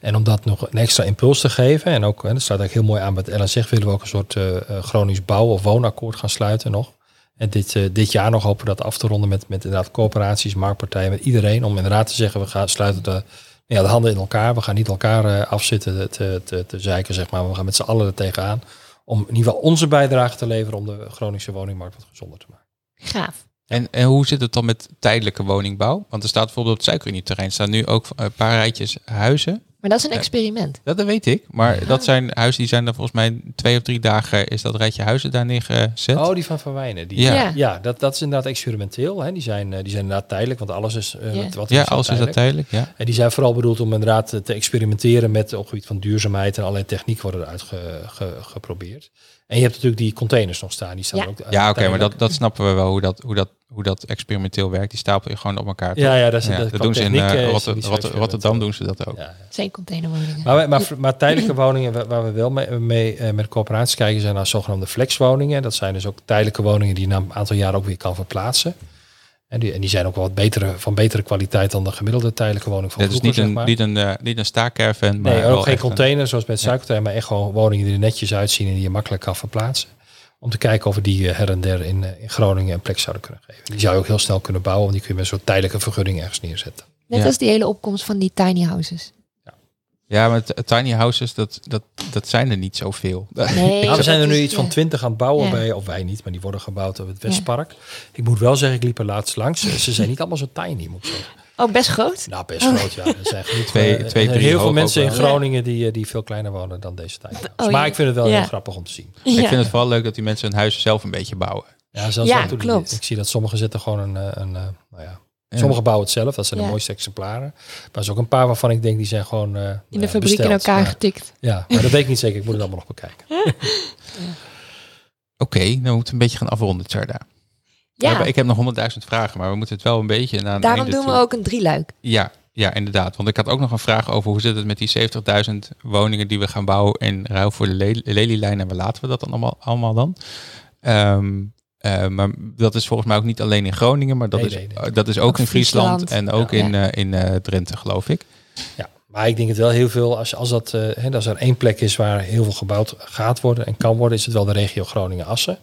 En om dat nog een extra impuls te geven, en ook, en dat staat eigenlijk heel mooi aan wat Ellen zegt, willen we ook een soort uh, chronisch bouw- of woonakkoord gaan sluiten nog. En dit, uh, dit jaar nog hopen we dat af te ronden met, met inderdaad coöperaties, marktpartijen, met iedereen. Om inderdaad te zeggen, we gaan sluiten de, ja, de handen in elkaar. We gaan niet elkaar uh, afzitten te, te, te zeiken, zeg maar. We gaan met z'n allen er tegenaan. Om in ieder geval onze bijdrage te leveren om de Groningse woningmarkt wat gezonder te maken. Gaaf. En, en hoe zit het dan met tijdelijke woningbouw? Want er staat bijvoorbeeld op het suikerunie-terrein staan nu ook een paar rijtjes huizen. Maar dat is een experiment. Dat, dat weet ik. Maar dat zijn huizen die zijn er volgens mij twee of drie dagen is dat rijtje huizen daar neergezet. Oh, die van Van Wijnen. Die, Ja. ja. ja, dat, dat is inderdaad experimenteel. Hè. Die, zijn, eh, die zijn inderdaad tijdelijk, want alles is... eh, Ja. wat, ja, is alles is dat tijdelijk. Ja. En die zijn vooral bedoeld om inderdaad te experimenteren met op het gebied van duurzaamheid en allerlei techniek worden eruit ge- ge- geprobeerd. En je hebt natuurlijk die containers nog staan. Die staan Ja. ook Ja, oké, maar dat, dat snappen we wel hoe dat, hoe, dat, hoe dat experimenteel werkt. Die stapel je gewoon op elkaar. toch? Ja, ja, dat, is, Ja, dat, dat qua doen ze in techniek, eh, eh, Rotterdam doen ze dat ook. Ja, ja. Zijn containerwoningen. Maar, maar, maar tijdelijke woningen waar- waar we wel mee, mee eh, met coöperaties kijken zijn naar zogenaamde flexwoningen. Dat zijn dus ook tijdelijke woningen die je na een aantal jaar ook weer kan verplaatsen. En die, en die zijn ook wel wat betere, van betere kwaliteit dan de gemiddelde tijdelijke woning van Dit is vroeger, niet zeg een, maar. niet een, eh, niet een staakcaravan, Nee, wel ook geen een- container zoals bij het Ja. suikertuin, maar echt gewoon woningen die er netjes uitzien en die je makkelijk kan verplaatsen. Om te kijken of we die eh, her en der in, eh, in Groningen een plek zouden kunnen geven. Die zou je ook heel snel kunnen bouwen, want die kun je met zo'n tijdelijke vergunning ergens neerzetten. Net Ja. als die hele opkomst van die tiny houses. Ja, maar tiny houses, dat, dat, dat zijn er niet zoveel. Nee, Nou, we zijn er nu iets van twintig aan het bouwen Ja. bij, of wij niet, maar die worden gebouwd op het Westpark. Ik moet wel zeggen, ik liep er laatst langs. Ze zijn niet allemaal zo tiny, moet ik zeggen. Oh, best groot? Nou, best groot, ja. Er zijn Twee- eh, twee, drie heel veel mensen in. Groningen die, eh, die veel kleiner wonen dan deze houses. Oh, maar ja. ik vind het wel Ja. heel grappig om te zien. Ik vind het vooral leuk dat die mensen hun huis zelf een beetje bouwen. Ja, zelfs Ja, dat klopt. Ik zie dat sommigen zetten gewoon een, eh, een, nou ja, Ja. Sommigen bouwen het zelf, dat zijn Ja. de mooiste exemplaren. Maar er zijn ook een paar waarvan ik denk die zijn gewoon In nou de ja, fabriek in elkaar Maar- getikt. Ja, maar dat weet ik niet zeker. Ik moet het allemaal nog bekijken. Oké, dan moeten we een beetje gaan afronden, Tjarda. Ja, hebben- Ik heb nog honderdduizend vragen, maar we moeten het wel een beetje naar een daarom doen we toe. ook een drieluik. Ja, ja, inderdaad. Want ik had ook nog een vraag over hoe zit het met die 70.000 woningen die we gaan bouwen in ruil voor de Le- en waar laten we dat dan allemaal, allemaal dan? Ehm, eh, maar dat is volgens mij ook niet alleen in Groningen, maar dat, Nee, is, nee, nee. dat is ook, Ook in Friesland, Friesland. en ook Ja. in, eh, in eh, Drenthe, geloof ik. Ja, maar ik denk het wel heel veel, als, als, dat, eh, hè, als er één plek is waar heel veel gebouwd gaat worden en kan worden, is het wel de regio Groningen-Assen.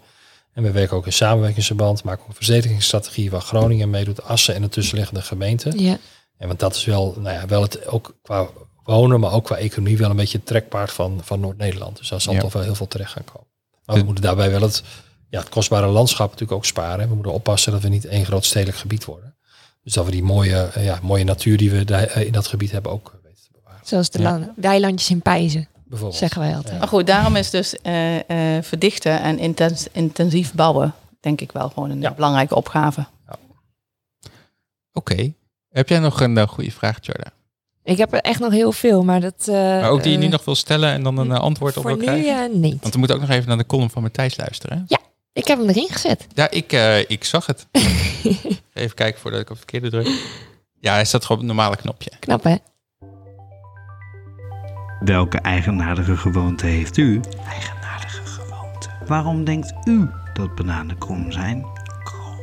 En we werken ook in samenwerkingsverband, maken ook een verzekeringsstrategie waar Groningen meedoet, Assen en de tussenliggende gemeenten. Ja. En want dat is wel, nou ja, wel het ook qua wonen, maar ook qua economie wel een beetje het trekpaard van, van Noord-Nederland. Dus daar zal Ja. toch wel heel veel terecht gaan komen. Maar we moeten daarbij wel het, ja, het kostbare landschap natuurlijk ook sparen. We moeten oppassen dat we niet één groot stedelijk gebied worden. Dus dat we die mooie, eh, ja, mooie natuur die we daar, eh, in dat gebied hebben ook weten te bewaren. Zoals de Ja. lan- weilandjes in Pijzen, Bijvoorbeeld. zeggen wij altijd. Ja. Maar goed, daarom is dus eh, eh, verdichten en intens, intensief bouwen, denk ik wel gewoon een Ja. belangrijke opgave. Oké. Heb jij nog een eh, goede vraag, Tjarda? Ik heb er echt nog heel veel, maar dat... eh, Maar ook die je nu nog wil stellen en dan een antwoord op Voor wil nu krijgen? eh, niet. Want we moeten ook nog even naar de column van Matthijs luisteren. hè? Ik heb hem erin gezet. Ja, ik, eh, ik zag het. even kijken voordat ik op het verkeerde druk. Ja, hij staat gewoon op het normale knopje. Knap, hè? Welke eigenaardige gewoonte heeft u? Eigenaardige gewoonte. Waarom denkt u dat bananen krom zijn? Krom.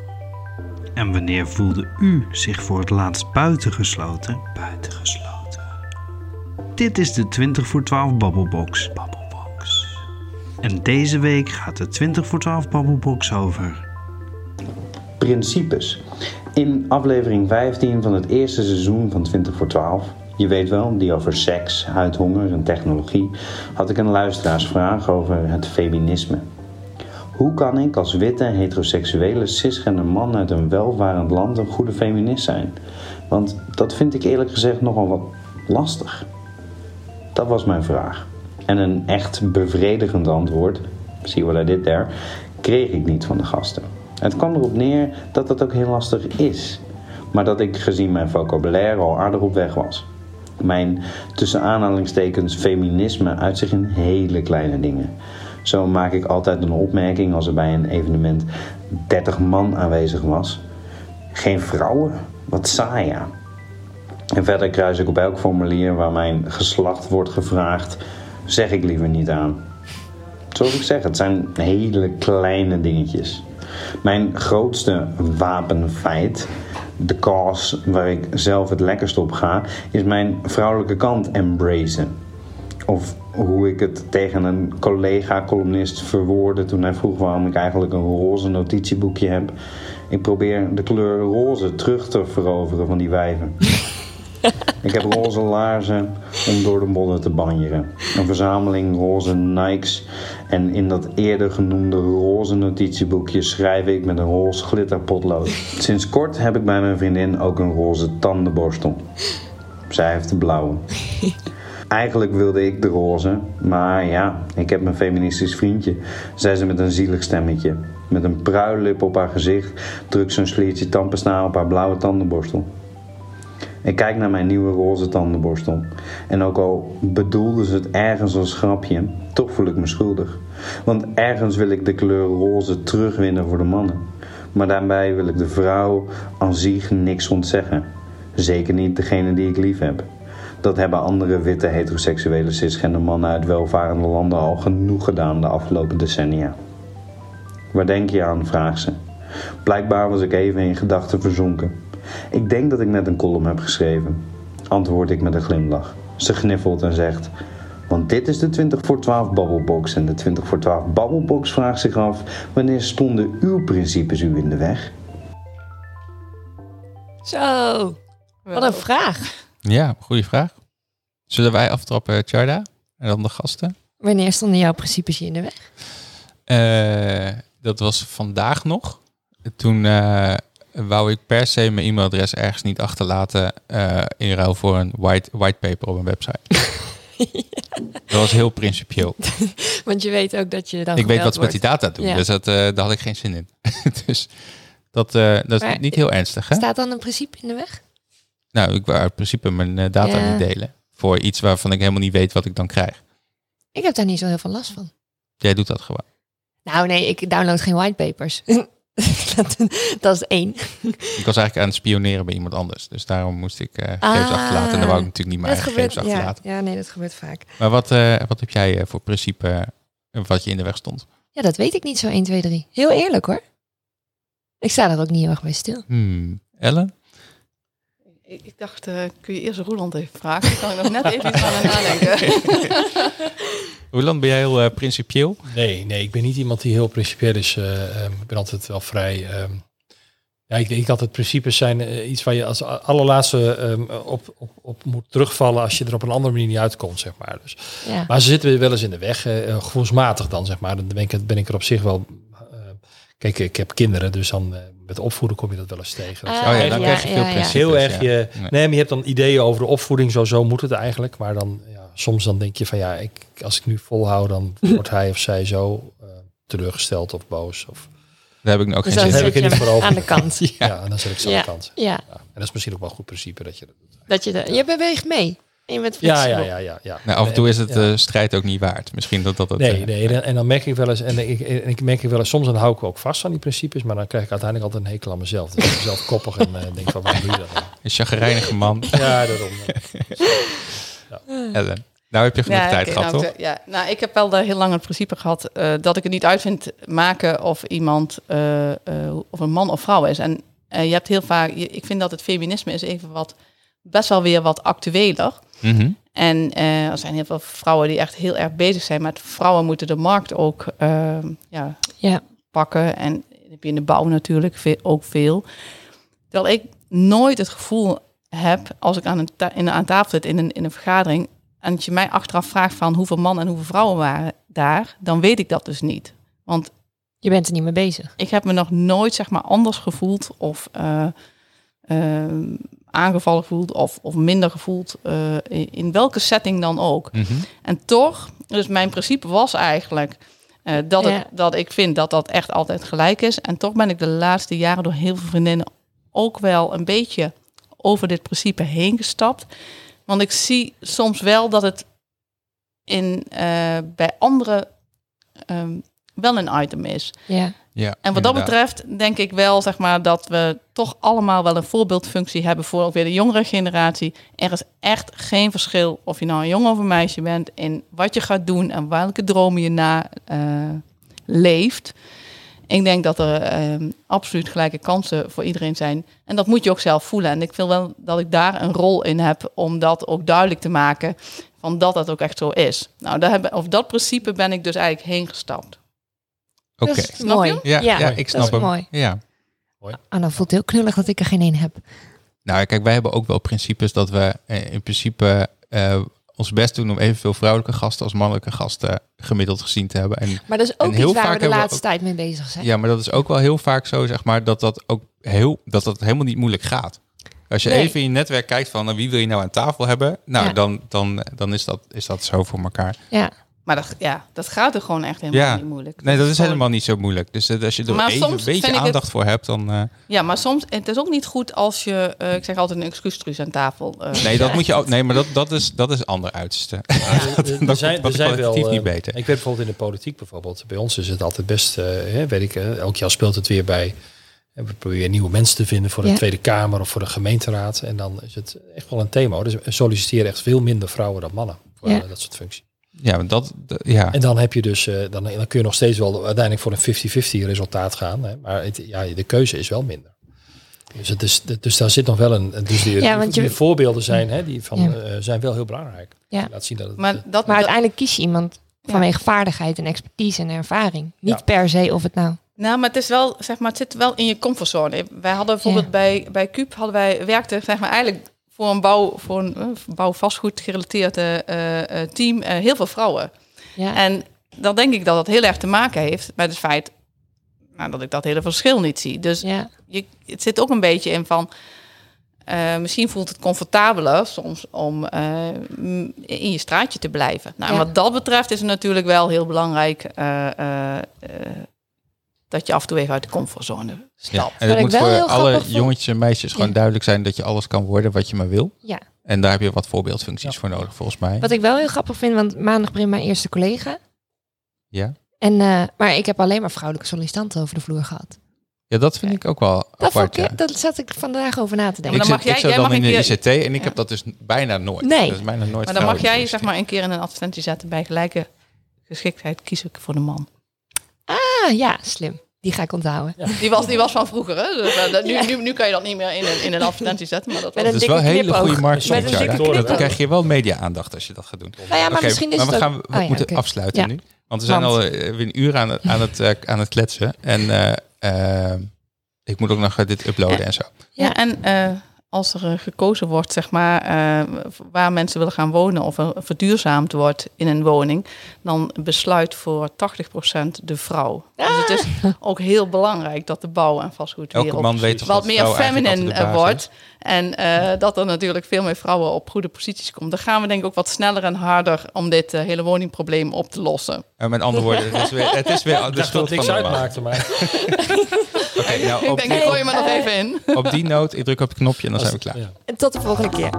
En wanneer voelde u zich voor het laatst buitengesloten? Buitengesloten. Dit is de 20 voor 12 Babbelbox. Babbelbox. En deze week gaat de 20 voor 12 Babbelbox over principes. In aflevering 15 van het eerste seizoen van 20 voor 12, je weet wel, die over seks, huidhonger en technologie, had ik een luisteraarsvraag over het feminisme. Hoe kan ik als witte, heteroseksuele, cisgender man uit een welvarend land een goede feminist zijn? Want dat vind ik eerlijk gezegd nogal wat lastig. Dat was mijn vraag. En een echt bevredigend antwoord, see what I did there, kreeg ik niet van de gasten. Het kwam erop neer dat dat ook heel lastig is, maar dat ik gezien mijn vocabulaire al aardig op weg was. Mijn tussen aanhalingstekens feminisme uit zich in hele kleine dingen. Zo maak ik altijd een opmerking als er bij een evenement 30 man aanwezig was. Geen vrouwen? Wat saai ja. En verder kruis ik op elk formulier waar mijn geslacht wordt gevraagd, zeg ik liever niet aan. Zoals ik zeg, het zijn hele kleine dingetjes. Mijn grootste wapenfeit de cause waar ik zelf het lekkerst op ga, is mijn vrouwelijke kant embracen. Of hoe ik het tegen een collega-columnist verwoordde toen hij vroeg waarom ik eigenlijk een roze notitieboekje heb. Ik probeer de kleur roze terug te veroveren van die wijven. Ik heb roze laarzen om door de modder te banjeren. Een verzameling roze Nikes. En in dat eerder genoemde roze notitieboekje schrijf ik met een roze glitterpotlood. Sinds kort heb ik bij mijn vriendin ook een roze tandenborstel. Zij heeft de blauwe. Eigenlijk wilde ik de roze, maar ja, ik heb mijn feministisch vriendje, zei ze met een zielig stemmetje. Met een pruillip op haar gezicht drukt ze een sliertje tandpasta op haar blauwe tandenborstel. Ik kijk naar mijn nieuwe roze tandenborstel. En ook al bedoelde ze het ergens als grapje, toch voel ik me schuldig. Want ergens wil ik de kleur roze terugwinnen voor de mannen. Maar daarbij wil ik de vrouw aan zich niks ontzeggen. Zeker niet degene die ik lief heb. Dat hebben andere witte heteroseksuele cisgender mannen uit welvarende landen al genoeg gedaan de afgelopen decennia. Waar denk je aan? vraagt ze. Blijkbaar was ik even in gedachten verzonken. Ik denk dat ik net een column heb geschreven. Antwoord ik met een glimlach. Ze gniffelt en zegt... Want dit is de 20 voor 12 babbelbox. En de 20 voor 12 babbelbox vraagt zich af... Wanneer stonden uw principes u in de weg? Zo, wat een vraag. Ja, goede vraag. Zullen wij aftrappen, Charda? En dan de gasten? Wanneer stonden jouw principes je in de weg? Eh, dat was vandaag nog. Toen eh, wou ik per se mijn e-mailadres ergens niet achterlaten eh, in ruil voor een white, whitepaper op een website. Dat was heel principieel. Want je weet ook dat je dan ik weet wat ze met die data doen, Ja. dus dat, eh, daar had ik geen zin in. dus dat, eh, dat is niet heel ernstig, hè? Staat dan een principe in de weg? Nou, ik wou in principe mijn data Ja. niet delen. Voor iets waarvan ik helemaal niet weet wat ik dan krijg. Ik heb daar niet zo heel veel last van. Jij doet dat gewoon. Nou nee, ik download geen whitepapers. dat, dat is één. Ik was eigenlijk aan het spioneren bij iemand anders. Dus daarom moest ik eh Ah. gegevens achterlaten. En dan wou ik natuurlijk niet mijn Dat eigen gebeurt, gegevens ja, achterlaten. ja, nee, dat gebeurt vaak. Maar wat, eh, wat heb jij eh, voor principe wat je in de weg stond? Ja, dat weet ik niet zo 1, 2, 3. Heel eerlijk hoor. Ik sta er ook niet heel erg bij stil. Hmm. Ellen? Ik, ik dacht, eh, kun je eerst Roeland even vragen? Dan kan ik nog net even iets aan nadenken. Hoe lang ben jij heel eh, principieel? Nee, nee, ik ben niet iemand die heel principieel is. eh, ehm, ik ben altijd wel vrij. ehm, ja, ik denk altijd principes zijn eh, iets waar je als allerlaatste ehm, op, op, op moet terugvallen als je er op een andere manier niet uitkomt, zeg maar. Dus, Ja. maar ze zitten wel eens in de weg, gevoelsmatig dan, zeg maar. Dan ben ik, ben ik er op zich wel. eh, kijk, ik heb kinderen, dus dan eh, met opvoeden kom je dat wel eens tegen. Dat Ah, je Oh ja, dan ja, krijg je veel ja, ja. principes. heel erg ja. je. Nee. Maar je hebt dan ideeën over de opvoeding, zo, zo moet het eigenlijk. Maar dan, soms dan denk je van ja, ik, als ik nu volhoud, dan wordt hij of zij zo eh, teleurgesteld of boos. Of, Daar heb ik ook Dus geen dan zin heb in. ik er zet je niet voor hem over. aan de kant. ja. en dan zet ik ze aan Ja. de kant. Ja, Ja. En dat is misschien ook wel een goed principe dat je dat doet. dat je de, je beweegt mee. En je bent Ja, ja, ja, ja. ja. Nou, af en toe is het Ja. eh, strijd ook niet waard. Misschien dat dat het... Nee, eh, nee, en- en dan merk ik wel eens, en ik, en ik merk wel eens, soms dan hou ik ook vast aan die principes, maar dan krijg ik uiteindelijk altijd een hekel aan mezelf. Dus ik ben zelf koppig en denk van, waarom doe je dat nou? Een chagrijnige man. Ja, daarom. Ellen. Nou heb je genoeg Ja, tijd gehad, nou, toch? Ja, nou, ik heb wel daar heel lang het principe gehad eh, dat ik het niet uit vind maken of iemand, eh, eh, of een man of vrouw is. En eh, je hebt heel vaak, je- ik vind dat het feminisme is even wat, best wel weer wat actueler. Mhm. En eh, er zijn heel veel vrouwen die echt heel erg bezig zijn met vrouwen moeten de markt ook ja, Ja. pakken. En dat heb je in de bouw natuurlijk ook veel. Terwijl ik nooit het gevoel heb, als ik aan, een ta- in, aan tafel zit in een, in een vergadering... en dat je mij achteraf vraagt van hoeveel mannen en hoeveel vrouwen waren daar... dan weet ik dat dus niet. Want Je bent er niet mee bezig. ik heb me nog nooit zeg maar anders gevoeld of eh, eh, aangevallen gevoeld of, of minder gevoeld eh, in, in welke setting dan ook. Mhm. En toch, dus mijn principe was eigenlijk eh, dat, Ja. dat ik vind dat dat echt altijd gelijk is. En toch ben ik de laatste jaren door heel veel vriendinnen ook wel een beetje over dit principe heen gestapt. Want ik zie soms wel dat het in, eh, bij anderen ehm, wel een item is. Ja. Ja, En wat dat betreft denk ik wel zeg maar, dat we toch allemaal wel een voorbeeldfunctie hebben voor ook weer de jongere generatie. Er is echt geen verschil of je nou een jongen of een meisje bent in wat je gaat doen en welke dromen je na eh, leeft. Ik denk dat er ehm, absoluut gelijke kansen voor iedereen zijn. En dat moet je ook zelf voelen. En ik vind wel dat ik daar een rol in heb om dat ook duidelijk te maken. Van dat dat ook echt zo is. Nou, daar hebben, of dat principe ben ik dus eigenlijk heen gestapt. Oké. Dat is Snap mooi. je? Ja, ja, Ja, ik dat snap is hem. mooi. Ja. Anna voelt heel knullig dat ik er geen één heb. Nou, kijk, wij hebben ook wel principes dat we eh, in principe eh, ons best doen om evenveel vrouwelijke gasten als mannelijke gasten gemiddeld gezien te hebben. En Maar dat is ook heel iets waar vaak we de we laatste tijd mee bezig zijn. ja, maar dat is ook wel heel vaak zo, zeg maar, dat dat ook heel, dat dat helemaal niet moeilijk gaat. Als je Nee. even in je netwerk kijkt van nou, wie wil je nou aan tafel hebben, nou, Ja. dan, dan, dan is, dat, is dat zo voor elkaar. Ja. Maar dat, ja, dat gaat er gewoon echt helemaal Ja. niet moeilijk. Nee, dat is gewoon- helemaal niet zo moeilijk. Dus eh, als je er Maar even soms een beetje het- aandacht voor hebt, dan... eh, Ja, maar soms, het is ook niet goed als je, eh, ik zeg altijd een excuustruus aan tafel. eh, nee, dat moet je ook... Nee, maar dat, dat, is, dat is ander uiterste. Er- er Dat zijn, er wel, niet beter. Ik weet bijvoorbeeld in de politiek bijvoorbeeld. Bij ons is het altijd best, hè, weet ik, elk jaar speelt het weer bij. We proberen nieuwe mensen te vinden voor de Ja. Tweede Kamer of voor de gemeenteraad. En dan is het echt wel een thema. Dus er solliciteren echt veel minder vrouwen dan mannen voor Ja. dat soort functies. Ja, dat... ja. En dan heb je dus, eh, dan, dan kun je nog steeds wel uiteindelijk voor een 50-50 resultaat gaan. Hè, maar het, ja, de keuze is wel minder. Dus, het is, dus daar zit nog wel een. Dus die, Ja, want je- die voorbeelden zijn, hè, die van, Ja. eh, zijn wel heel belangrijk. Ja. Laat zien dat het, Maar, dat, Maar dat- uiteindelijk kies je iemand vanwege vaardigheid en expertise en ervaring. Niet per se of het nou... Nou, maar het is wel, zeg maar, het zit wel in je comfortzone. Wij hadden bijvoorbeeld Ja. bij, bij Cube hadden wij werkten, zeg maar, eigenlijk voor een bouw, voor een eh, bouw vastgoed gerelateerde eh, eh, team, heel veel vrouwen. Ja. En dan denk ik dat dat heel erg te maken heeft met het feit nou, dat ik dat hele verschil niet zie. Dus ja. je, het zit ook een beetje in van. misschien voelt het comfortabeler soms om in je straatje te blijven. Nou, Ja. wat dat betreft is het natuurlijk wel heel belangrijk dat je af en toe even uit de comfortzone Ja, stapt. en het ik moet wel voor heel alle jongetjes en meisjes gewoon Ja. duidelijk zijn dat je alles kan worden wat je maar wil. ja. En daar heb je wat voorbeeldfuncties voor nodig, volgens mij. Wat ik wel heel grappig vind, want maandag begint mijn eerste collega. Ja? En, eh, maar ik heb alleen maar vrouwelijke sollicitanten over de vloer gehad. ja, dat vind ik ook wel Dat, apart. vond ik, ja. dat zat ik vandaag over na te denken. maar ik dan zit, mag jij- ik zit jij dan mag in de keer- ICT en ik heb dat dus bijna nooit. Nee. Dat is bijna nooit Maar dan mag jij zeg maar een keer in een advertentie zetten bij gelijke geschiktheid kies ik voor de man. Ah, ja, slim. Die ga ik onthouden. Die was, die was van vroeger, hè? Dus, eh, dat- nu, nu, nu kan je dat niet meer in een, in een advertentie zetten. Maar dat was, een Dat is wel dikke hele goede marketing. Met een dikke Dan krijg je wel media-aandacht als je dat gaat doen. Nou ja, maar misschien is maar we, gaan, we Oh ja, moeten afsluiten Ja. nu. Want we zijn Want- al eh, weer een uur aan, het- aan, het, eh, aan het kletsen. En eh, eh, ik moet ook nog eh, dit uploaden Ja. en zo. Ja, en eh, als er eh, gekozen wordt, zeg maar, eh, waar mensen willen gaan wonen of er verduurzaamd wordt in een woning, dan besluit voor 80% de vrouw. Dus het is ook heel belangrijk dat de bouw- en vastgoedwereld Elke man weet toch wat dat meer feminine eh, wordt. En eh, dat er natuurlijk veel meer vrouwen op goede posities komen. Dan gaan we denk ik ook wat sneller en harder om dit eh, hele woningprobleem op te lossen. En met andere woorden, het is weer, het is weer Ik de dacht dat schuld het van niks de man. uitmaakte, maar Oké, nou, Ik denk, ik gooi je maar nog even in. op die noot, ik druk op het knopje en dan zijn we klaar. ja. En tot de volgende keer.